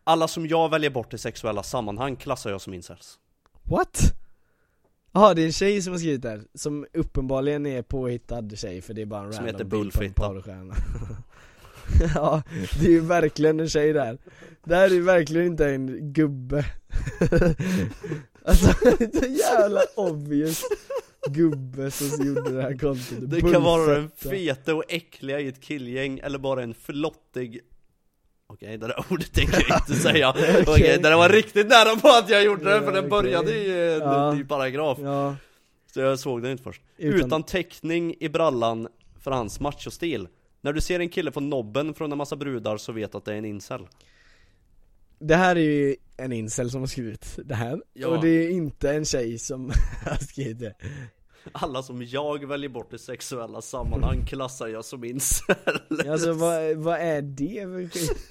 Alla som jag väljer bort i sexuella sammanhang klassar jag som incels What? Jaha det är en tjej som har skrivit där, som uppenbarligen är påhittad tjej för det är bara en Som random bild på en porrstjärna. Ja, det är ju verkligen en tjej där. Det här är ju verkligen inte en gubbe. Alltså, det jävla obvious gubbe som gjorde det här kontot. Det kan vara den fete och äckliga i ett killgäng eller bara en flottig Okej, det där ordet tänker jag inte säga. Okej, Okej. det var riktigt nära på att jag gjorde det för den började i en Ja. ny paragraf. Ja, Så jag såg den inte först. Utan- Utan, täckning i brallan för hans machostil. När du ser en kille få nobben från en massa brudar så vet att det är en incel. Det här är ju en incel som har skrivit det här, Ja. och det är inte en tjej som har skrivit det. Alla som jag väljer bort i sexuella sammanhang klassar jag som incel. Alltså vad, vad är det för skit?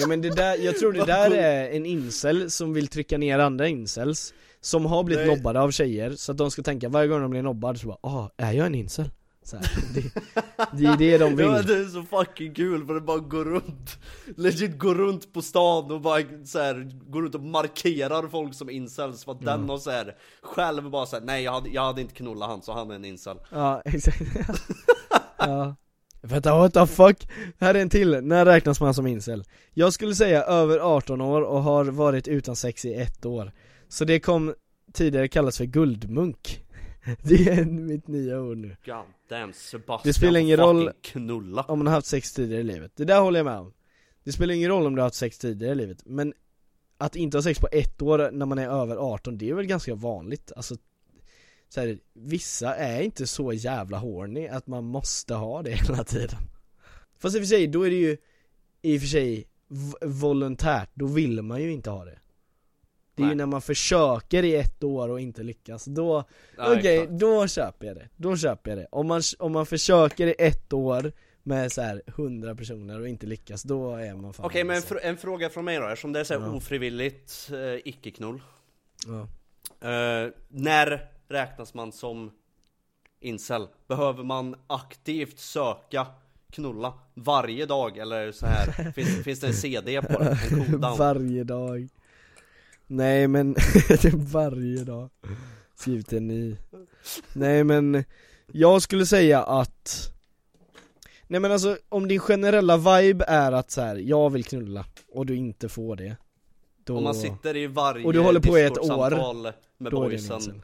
Ja men det där, jag tror det där är en incel som vill trycka ner andra incels Som har blivit Nej. nobbade av tjejer, så att de ska tänka varje gång de blir nobbade så bara ah, är jag en incel? Så här, det, det är det de Ja vill. det är så fucking kul för det bara går runt Legit går runt på stan och bara så här, går runt och markerar folk som incels för att den har så här, själv bara såhär nej jag hade, jag hade inte knullat han så han är en incel. Ja, exakt. Ja Vänta, what the fuck? Här är en till, när räknas man som incel? Jag skulle säga över 18 år och har varit utan sex i ett år. Så det kom tidigare kallas för guldmunk. Det är mitt nya ord nu. God damn Sebastian Det spelar ingen roll knulla. om man har haft sex tidigare i livet, det där håller jag med om. Det spelar ingen roll om du har haft sex tidigare i livet, men att inte ha sex på ett år när man är över 18, det är väl ganska vanligt, alltså så här, vissa är inte så jävla horny att man måste ha det hela tiden Fast i och för sig, då är det ju i och för sig volontärt, då vill man ju inte ha det Det är ju Nej. när man försöker i ett år och inte lyckas, då, okej, exakt. då köper jag det, då köper jag det Om man, om man försöker i ett år med så här 100 personer och inte lyckas, då är man fan Okej men en, alltså. en fråga från mig då, eftersom det är så här Ja. ofrivilligt eh, icke-knull ja. Eh, när räknas man som incel? Behöver man aktivt söka knulla varje dag eller så här? finns, finns det en CD på det? En cooldown? Varje dag Nej men, varje dag Skriv till en ny Nej men, jag skulle säga att Nej men alltså, om din generella vibe är att så här, jag vill knulla och du inte får det då... Om man sitter i varje Och du håller på i ett år, med då boysen.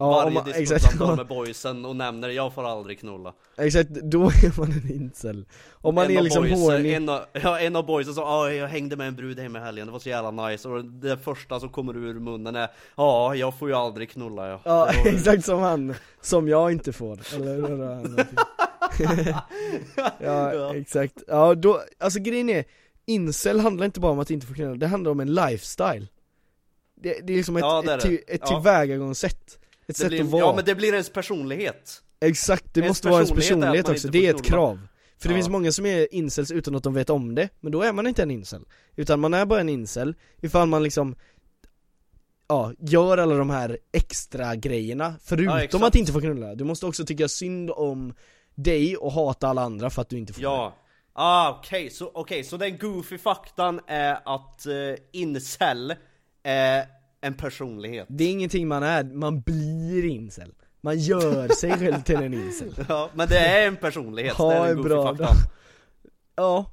Ja, Varje man, exakt, med boysen och nämner 'Jag får aldrig knulla' exakt, då är man en incel. Om man en är liksom horny en, av, ja, en av boysen sa ah, jag hängde med en brud hemma i helgen, det var så jävla nice' och det första som kommer ur munnen är 'Ja, jag får ju aldrig knulla ja' Ja, var- exakt som han, som jag inte får, eller hur? Ja, Ja. exakt. Ja, då, alltså grejen är, incel handlar inte bara om att inte få knulla, det handlar om en lifestyle. Det, det är liksom ett, Ja, det är ett, det. ty, ett Ja. tillvägagångssätt Ett det sätt blir, att vara. Ja men det blir ens personlighet. Exakt, det ens måste vara ens personlighet också, det är ett krav. För det Ja. finns många som är incels utan att de vet om det, men då är man inte en incel. Utan man är bara en incel ifall man liksom Ja, gör alla de här extra grejerna förutom exakt. att inte få knulla. Du måste också tycka synd om dig och hata alla andra för att du inte får Ja, ah okej, så, okej, så den goofy faktan är att uh, incel är en personlighet. Det är ingenting man är, man blir incel. Man gör sig själv till en incel. Ja, men det är en personlighet, Ja, det är en bra. faktan Ja,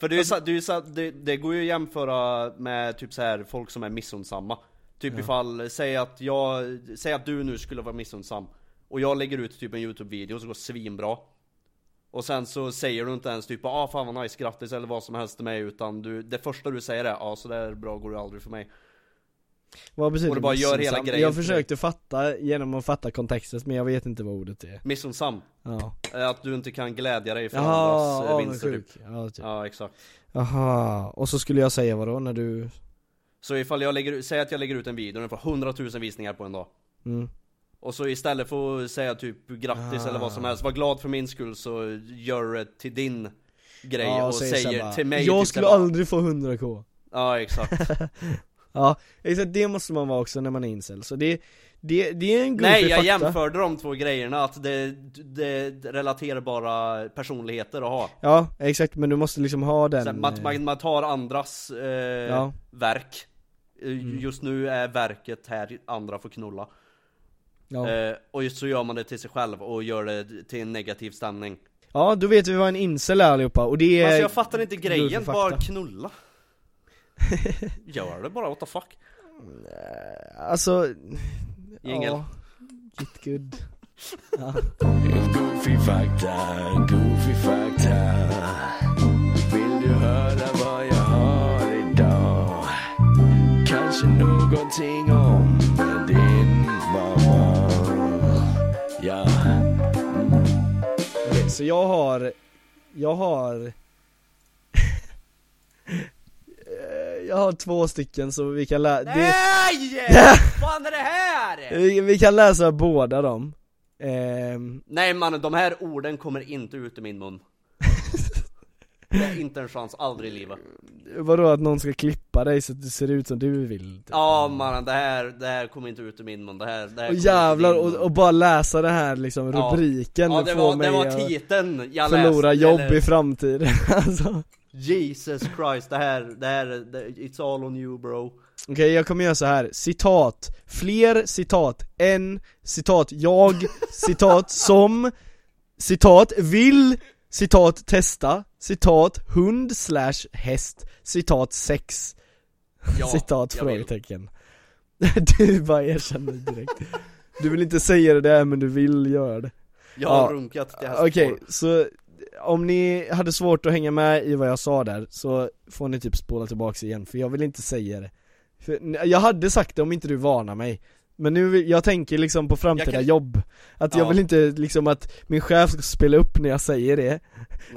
För det, är ju så, det, är det, det går ju att jämföra med typ så här folk som är missundsamma Typ ifall, säg att jag, säg att du nu skulle vara missundsam Och jag lägger ut typ en youtube-video som går svinbra. Och sen så säger du inte ens typ ah fan vad nice, grattis eller vad som helst till mig Utan du, det första du säger är ja ah, så där bra går det aldrig för mig vad betyder Och det bara gör hela missunnsam? grejen Jag för försökte fatta genom att fatta kontexten men jag vet inte vad ordet är. Missundsam, Ja. Är att du inte kan glädja dig för Jaha, andras eh, vinster typ. ja, typ. Ja exakt. Jaha, och så skulle jag säga vadå när du Så ifall jag lägger, säg att jag lägger ut en video och den får 100 000 visningar på en dag. Mm. Och så istället för att säga typ grattis Ah. eller vad som helst, var glad för min skull så gör det till din grej Ja, och säger säger till mig Jag typ skulle aldrig få 100k Ja exakt Ja, exakt det måste man vara också när man är incel, så det, det, det är en goofy Nej jag fakta. jämförde de två grejerna, att det, det relaterar bara personligheter att ha Ja, exakt, men du måste liksom ha den här, man, man, man tar andras eh, Ja. verk Eh, Mm. Just nu är verket här, andra får knulla ja. eh, Och just så gör man det till sig själv och gör det till en negativ stämning ja, då vet vi vad en incel är allihopa, och det är Alltså jag fattar inte grejen, bara knulla Gör det bara, what the fuck Alltså, Jingel. ja, get good ja. Goofy fakta, goofy fakta Vill du höra vad jag har idag? Kanske någonting om din mamma Ja, Okej, så jag har, jag har Eh, Jag har två stycken så vi kan läsa Nej! fan är det här? vi, vi kan läsa båda dem Ehm, Nej mannen, de här orden kommer inte ut ur min mun Det är inte en chans, aldrig i livet Vadå att någon ska klippa dig så att du ser ut som du vill? typ? Ja mannen, det här, det här kommer inte ut ur min mun, det här, det här Och jävlar, och, och bara läsa det här liksom, Ja. rubriken Ja det får var, det var titeln jag förlora läste, jobb eller- i framtiden alltså. Jesus Christ, det här, det här, det, it's all on you bro. Okej, jag kommer göra så här. citat, fler citat, en, citat, jag, citat, som, citat, vill, citat, testa, citat, hund slash häst, citat, sex, Ja, citat, frågetecken. Du bara erkänner direkt. Du vill inte säga det där men du vill göra det. Jag har Ja, runkat till Okej, hästspår. så om ni hade svårt att hänga med i vad jag sa där så får ni typ spola tillbaks igen för jag vill inte säga det för Jag hade sagt det om inte du varnar mig Men nu, jag tänker liksom på framtida Jag kan- jobb Att jag Ja. vill inte liksom att min chef ska spela upp när jag säger det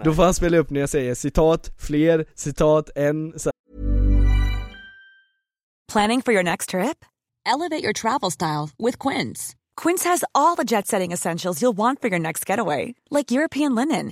Då får han spela upp när jag säger citat, fler, citat, en, så Planning for your next trip? Elevate your travel style with Quince. Quince has all the jet setting essentials you'll want for your next getaway, like European linen,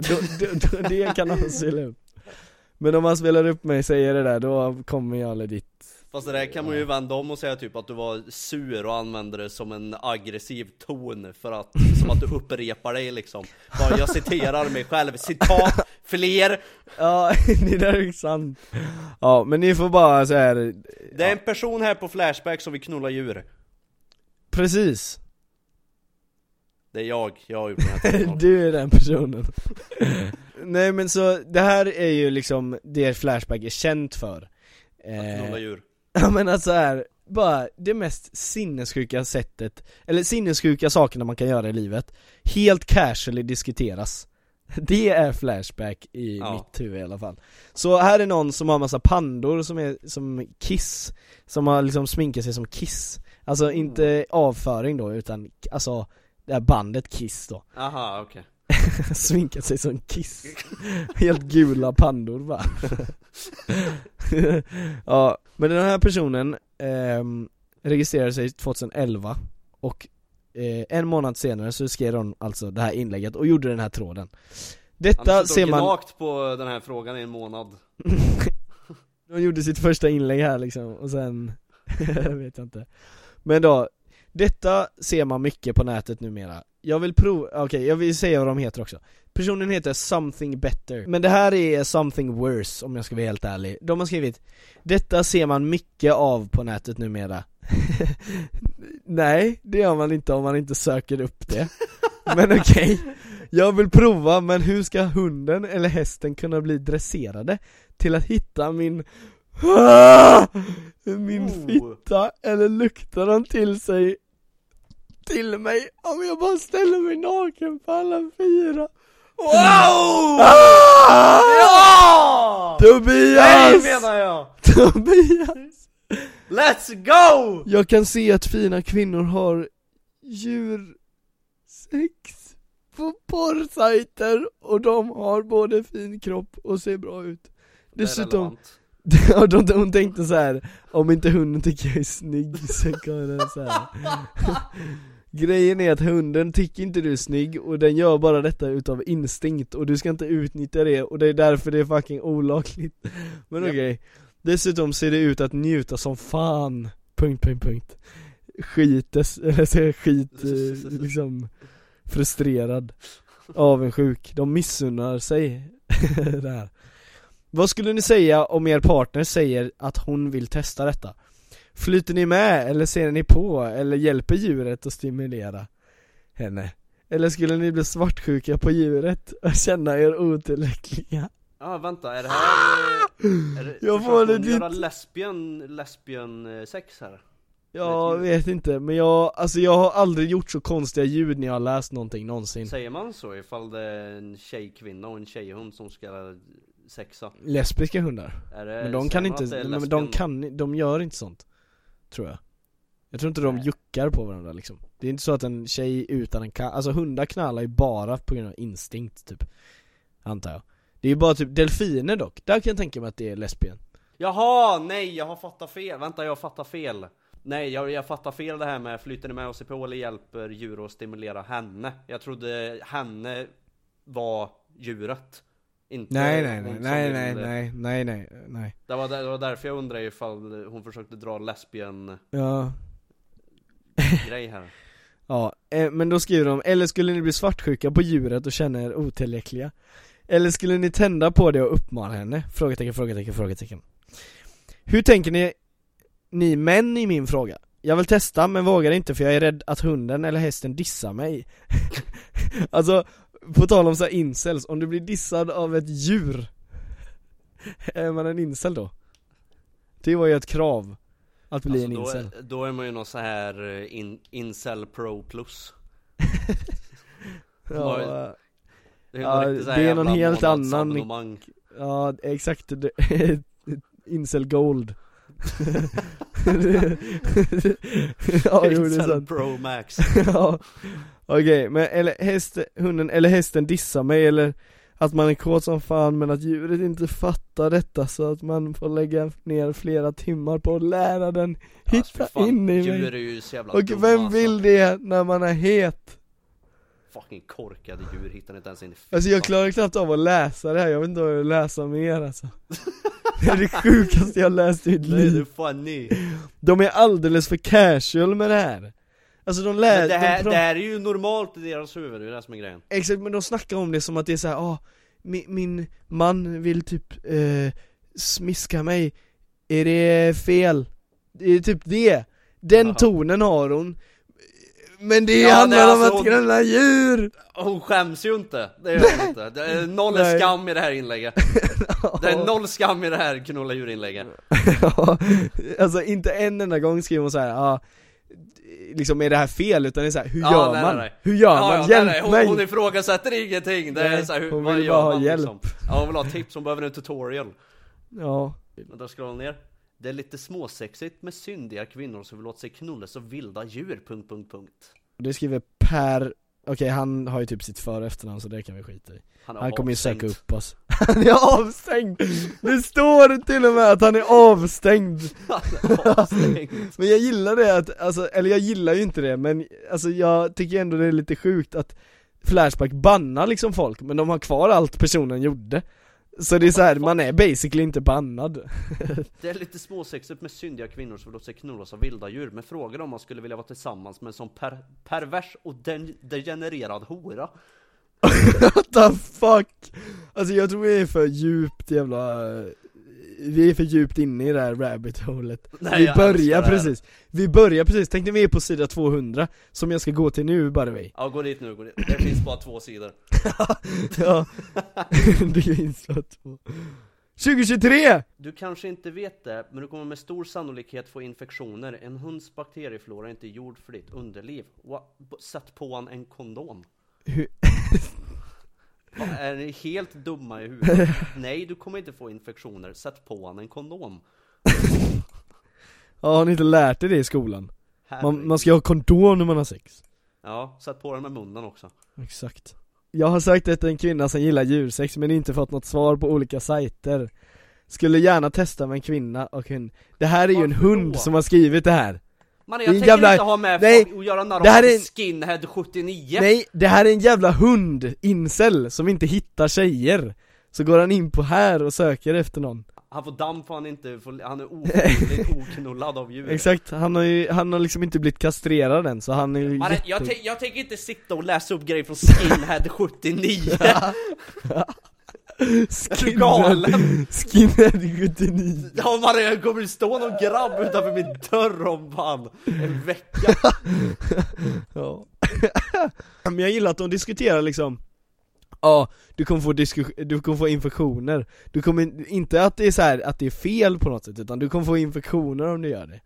Då, då, då, det kan han spela upp Men om han spelar upp mig och säger det där, då kommer jag dit. Fast det där kan man ju vända om och säga typ att du var sur och använde det som en aggressiv ton för att, som att du upprepar dig liksom. Bara jag citerar mig själv, citat, fler. Ja, det där är sant. Ja, men ni får bara så här. Det är en person här på Flashback som vill knulla djur. Precis Det är jag, jag har gjort den här texten. Du är den personen. Nej men så, det här är ju liksom det Flashback är känt för. Att knulla eh, djur. Ja men alltså här, bara det mest sinnessjuka sättet, eller sinnessjuka sakerna man kan göra i livet Helt casually diskuteras. Det är Flashback i Ja. mitt huvud i alla fall. Så här är någon som har massa pandor som är som Kiss Som har liksom sminkat sig som Kiss. Alltså inte avföring då utan alltså det här bandet Kiss då. Aha, okej. Sminkat sig som Kiss. Helt gula pandor bara. Ja, men den här personen ehm, registrerade sig 2011 och eh, en månad senare så skrev hon alltså det här inlägget och gjorde den här tråden. Detta Han ser man gnagt på den här frågan i en månad. De gjorde sitt första inlägg här liksom, och sen, vet jag inte. Men då, detta ser man mycket på nätet numera. Jag vill prova, okej jag vill säga vad de heter också. Personen heter something better. Men det här är something worse om jag ska vara helt ärlig. De har skrivit Detta ser man mycket av på nätet numera. Nej, det gör man inte om man inte söker upp det. Men okej. Jag vill prova, men hur ska hunden eller hästen kunna bli dresserade till att hitta min! Min Oh. fitta, eller luktar de till sig till mig om jag bara ställer mig naken på alla fyra? Wow! Ah! Ja! Tobias! Nej menar jag! Tobias! Let's go! Jag kan se att fina kvinnor har djursex på porrsajter och de har både fin kropp och ser bra ut Dessutom. Ja, de, hon tänkte så här om inte hunden tycker jag är snygg så kan den så här. Grejen är att hunden tycker inte du är snygg och den gör bara detta utav instinkt och du ska inte utnyttja det och det är därför det är fucking olagligt. Men okej. Dessutom ser det ut att njuta som fan. Punkt, punkt, punkt. Skites, eller säger skit, liksom Frustrerad Avundsjuk, de missunnar sig det här. Vad skulle ni säga om er partner säger att hon vill testa detta? Flyter ni med eller ser ni på eller hjälper djuret att stimulera henne? Eller skulle ni bli svartsjuka på djuret och känna er otillräckliga? Ja vänta, är det här... Är det, Jag får det göra ditt- lesbian, lesbian eh, sex här? Jag vet inte, men jag, alltså jag har aldrig gjort så konstiga ljud när jag har läst någonting någonsin Säger man så ifall det är en tjejkvinna och en tjejhund som ska sexa? Lesbiska hundar Men de kan inte, men de kan, de gör inte sånt Tror jag. Jag tror inte de juckar på varandra liksom. Det är inte så att en tjej utan en katt, alltså hundar knallar ju bara på grund av instinkt typ. Antar jag. Det är ju bara typ delfiner dock, där kan jag tänka mig att det är lesbien. Jaha, nej jag har fattat fel, vänta jag fattar fel. Nej jag, jag fattar fel det här med flyter ni med oss på eller hjälper djur att stimulera henne? Jag trodde henne var djuret Inte Nej nej nej. nej nej nej. Nej nej nej. Det var, där, det var därför jag undrade ifall hon försökte dra lesbian Ja, grej här. Ja, eh, men då skriver de, eller skulle ni bli svartsjuka på djuret och känna er otillräckliga? Eller skulle ni tända på det och uppmana henne? Frågetecken, frågetecken, frågetecken. Hur tänker ni, ni män i min fråga? Jag vill testa men vågar inte för jag är rädd att hunden eller hästen dissar mig. Alltså, på tal om så incels, om du blir dissad av ett djur Är man en incel då? Det var ju ett krav Att bli en Alltså, incel. då, då är man ju någon så här eh, in, incel pro plus. Ja, Det är, Ja, så här det är någon helt annan- ja exakt, det- incel gold Ja jo det är sant pro max Ja, okej men eller häst, hunden eller hästen dissar mig eller att man är kåt som fan men att djuret inte fattar detta så att man får lägga ner flera timmar på att lära den hitta Alltså, fan, in i Djur är mig ju så jävla Och vem alltså. vill det när man är het? Fucking korkade djur hittar inte ens in i Alltså jag klarar knappt av att läsa det här, jag vet inte vad jag läsa mer alltså. Det är det sjukaste jag läst i mitt Nej det är liv funny De är alldeles för casual med det här. Alltså de lär, Men det här, de det här är ju normalt i deras huvud, det är det som är grejen. Exakt, men de snackar om det som att det är så här, ah, min, min man vill typ eh, smiska mig. Är det fel? Det är typ det. Den Jaha. tonen har hon Men det Ja, det handlar om alltså att skrälla djur! Hon skäms ju inte, det gör hon inte Det är noll Nej. skam i det här inlägget Det är noll skam i det här knulla djur-inlägget Ja, alltså inte en enda gång skriver hon så här, ah, liksom är det här fel, utan det är så här, hur Ja, gör nej, man? nej, nej. Hur gör man? Hjälp nej. Hon, mig! Hon ifrågasätter ingenting, det är så här, hur, hon vad vill gör bara ha man hjälp. liksom? Ja hon vill ha tips, hon behöver en tutorial Ja, Vänta, scrolla ner Det är lite småsexigt med syndiga kvinnor som vill låta sig knullas av vilda djur, punkt, punkt, punkt det skriver Per, okej han har ju typ sitt för och efternamn så det kan vi skita i Han, Han kommer ju söka upp oss Han är avstängd! Det står till och med att han är avstängd! Han är avstängd. Men jag gillar det att, alltså, eller jag gillar ju inte det men alltså jag tycker ändå det är lite sjukt att Flashback bannar liksom folk men de har kvar allt personen gjorde Så det är så här, man är basically inte bannad Det är lite småsexigt med syndiga kvinnor som låta sig knullas av vilda djur Men frågar om man skulle vilja vara tillsammans med en sån per pervers och den degenererad hora What the fuck? Alltså jag tror vi är för djupt jävla Vi är för djupt inne i det här rabbit holet. Nej, Vi börjar precis. Vi börjar precis, tänk när vi är på sida 200 Som jag ska gå till nu by the way. Ja gå dit nu, gå dit. Det finns bara två sidor. Ja, det finns så två. 2023! Du kanske inte vet det, men du kommer med stor sannolikhet få infektioner. En hunds bakterieflora är inte gjord för ditt underliv. Sätt på en kondom. Hur- Är ni helt dumma i huvudet? Nej, du kommer inte få infektioner, sätt på han en kondom. Ja, har ni inte lärt er det i skolan? Man, man ska ha kondom när man har sex. Ja, sätt på den med munnen också. Exakt. Jag har det till en kvinna som gillar djursex men inte fått något svar på olika sajter. Skulle gärna testa med en kvinna och en Det här är ju en Varför hund då? som har skrivit det här Man, jag tänker jävla- inte ha med Nej, folk och göra narr det här av är en- skinhead 79 Nej, det här är en jävla hund, incel, som inte hittar tjejer. Så går han in på här och söker efter någon. Han får damm för han inte får, han är ofrivilligt oknullad av djur. Exakt, han har ju, han har liksom inte blivit kastrerad än så han är ju Man, jätte... jag, jag tänker inte sitta och läsa upp grejer från skinhead 79 Galen? Skinhead 79 Ja man, det kommer stå någon grabb utanför min dörr om fan. En vecka. Ja. Men jag gillar att de diskuterar liksom Ja, du kommer få du kommer få infektioner. Du kommer, inte att det är så här, att det är fel på något sätt, utan du kommer få infektioner om du gör det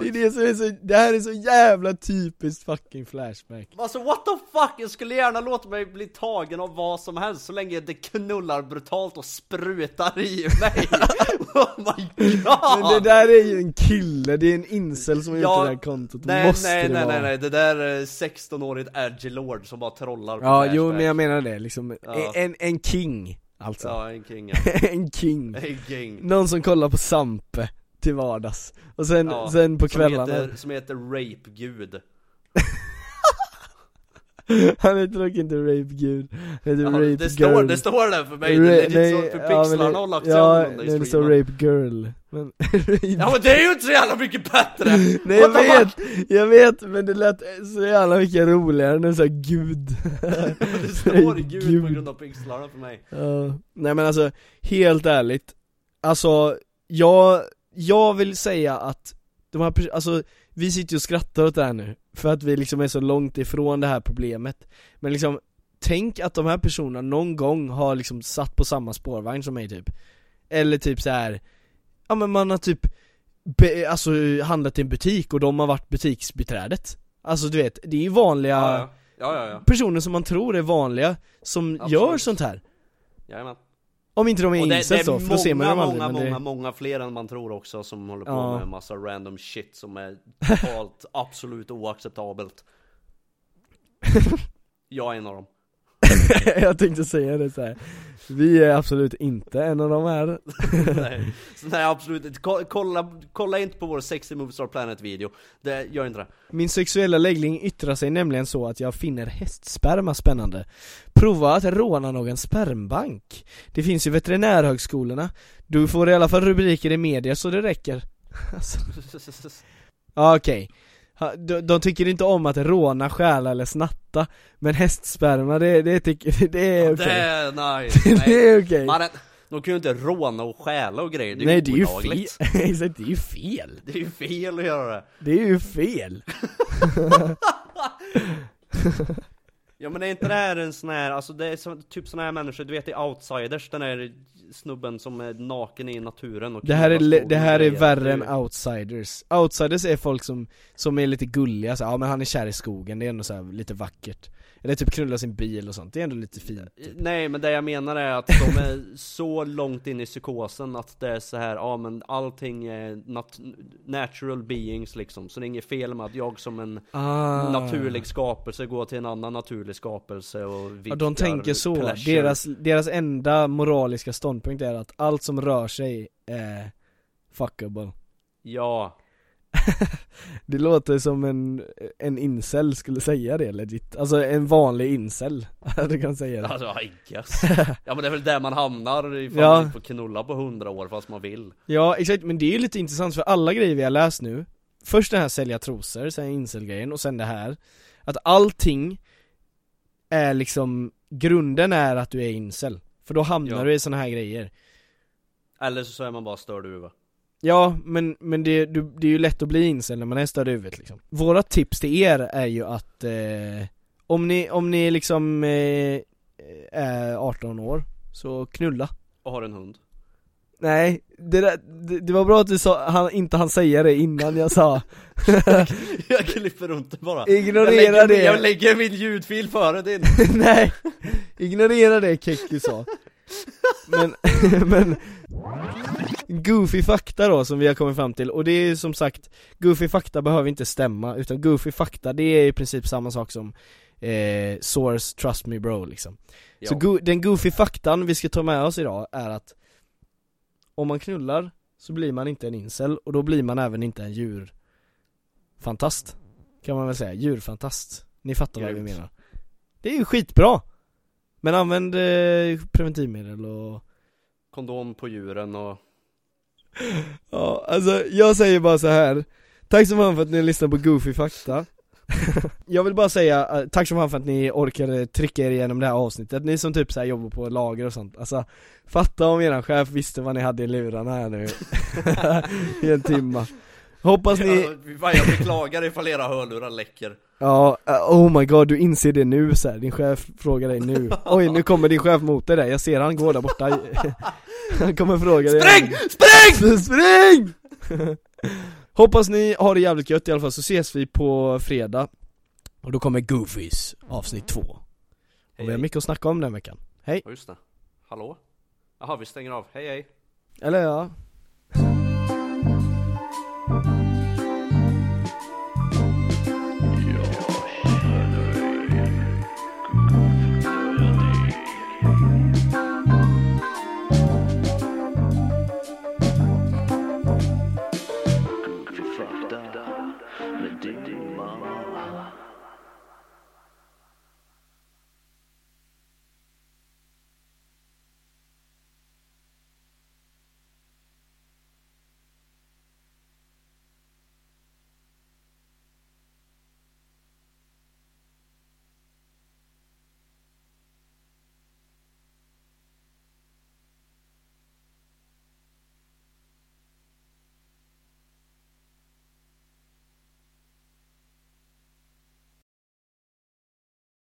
Det är det som är så, det här är så jävla typiskt fucking flashback. Alltså what the fuck, jag skulle gärna låta mig bli tagen av vad som helst så länge det knullar brutalt och sprutar i mig. Oh my god! Men det där är ju en kille, det är en incel som har gjort det där kontot, nej, måste nej, det nej, vara. nej, nej, det där är 16-årigt edgelord som bara trollar på Ja, Flashback. jo men jag menar det. Liksom, Ja. en, en king alltså. Ja, en king ja. En king. En king. Någon som kollar på Sampe till vardags. Och sen, Ja, sen på som kvällarna. heter, Som heter Rape-gud Han heter dock inte Rape Gud. Han heter Ja, Rape det står- Girl. det står där för mig, Ra- det är nej, så för pixlarna lagt sig Ja, nej, det står. Rape Girl. Men, rape Ja men det är ju inte så jävla mycket bättre! Nej jag vet, jag vet men det lät så jävla mycket roligare när du sa gud. Det står gud på grund av pixlarna för mig. Ja, nej men alltså, helt ärligt. Alltså, jag, jag vill säga att de här, alltså vi sitter ju och skrattar åt det här nu För att vi liksom är så långt ifrån det här problemet Men liksom, tänk att de här personerna någon gång har liksom satt på samma spårvagn som mig typ Eller typ så här. ja men man har typ be, Alltså handlat i en butik och de har varit butiksbiträdet Alltså du vet, det är ju vanliga. Ja, ja, ja. personer som man tror är vanliga som Absolut. gör sånt här Jajamän Om inte de är är då, för då ser man dem många, aldrig många, det... många, många fler än man tror också som håller på Ja. med massa random shit som är totalt absolut oacceptabelt Jag är en av dem jag tänkte säga det så här. Vi är absolut inte en av de här. Nej, så nej absolut inte, Ko- kolla, kolla inte på vår sexy Moviestar Planet video. Det gör inte det. Min sexuella läggning yttrar sig nämligen så att jag finner hästsperma spännande. Prova att råna någon spermbank. Det finns ju veterinärhögskolorna. Du får i alla fall rubriker i media så det räcker. Alltså. Okej. Ha, de, de tycker inte om att råna, stjäla eller snatta Men hästsperma det, det tycker, det är okej. Det är nice, Det är okej. Man, De kan ju inte råna och stjäla och grejer, det är Nej ju det är ju fel, exakt det är ju fel. Det är ju fel att göra det. Det är ju fel. Ja men är inte det här en sån här, alltså det är så, typ såna här människor, du vet i Outsiders, den där snubben som är naken i naturen och Det här är, det här är värre än outsiders. Outsiders är folk som, som är lite gulliga så ja men han är kär i skogen, det är ändå så här lite vackert Eller typ knulla sin bil och sånt, det är ändå lite fint Nej men det jag menar är att de är så långt in i psykosen att det är så här, ja men allting är nat- natural beings liksom. Så det är inget fel med att jag som en Ah. naturlig skapelse går till en annan naturlig skapelse och Ja, de tänker så, pleasure. deras, deras enda moraliska ståndpunkt är att allt som rör sig är fuckable. Ja, Det låter som en, en incel skulle säga det legit, alltså en vanlig incel, du kan säga det. Alltså I guess. Ja men det är väl där man hamnar ifall Ja. man får knulla på hundra år fast man vill. Ja exakt, men det är ju lite intressant för alla grejer vi har läst nu Först den här sälja trosor, sen incel-grejen och sen det här Att allting är liksom, grunden är att du är incel. För då hamnar Ja. du i såna här grejer. Eller så är man bara störd huvudet Ja, men, men det, du, det är ju lätt att bli incel när man är störd i huvudet liksom. Våra tips till er är ju att eh, Om ni, om ni liksom eh, är 18 år, så knulla. Och har en hund. Nej, det, där, det, det var bra att du sa, han, inte han säga det innan jag sa. Jag klipper runt det bara. Ignorera jag lägger, det. Jag lägger min ljudfil före din. Nej, ignorera det Kekki sa Men, men Goofy fakta då som vi har kommit fram till, och det är som sagt Goofy fakta behöver inte stämma, utan goofy fakta det är i princip samma sak som eh, Source Trust Me Bro liksom Så Ja. go- den goofy faktan vi ska ta med oss idag är att Om man knullar så blir man inte en incel, och då blir man även inte en djurfantast Kan man väl säga, djurfantast Ni fattar vad vi Grymt. menar Det är ju skitbra! Men använd eh, preventivmedel och Kondom på djuren och Ja, alltså jag säger bara så här. Tack så mycket för att ni lyssnar på Goofy fakta. Jag vill bara säga, eh, tack så mycket för att ni orkade trycka er igenom det här avsnittet, ni som typ så jobbar på lager och sånt. Alltså, fatta om eran chef visste vad ni hade i lurarna här nu. I en timma Hoppas ni, Ja, jag beklagar ifall era hörlurar läcker. Ja, eh, oh my god du inser det nu så här. din chef frågar dig nu. Oj nu kommer din chef mot dig där, jag ser han går där borta. Han kommer fråga dig. Spring! Spring! Spring! Hoppas ni har det jävligt gött i alla fall, så ses vi på fredag. Och då kommer Goofies avsnitt två. Och vi har mycket att snacka om den veckan. Hej! Ja just det, hallå? Jaha vi stänger av, hej hej. Eller ja Goofy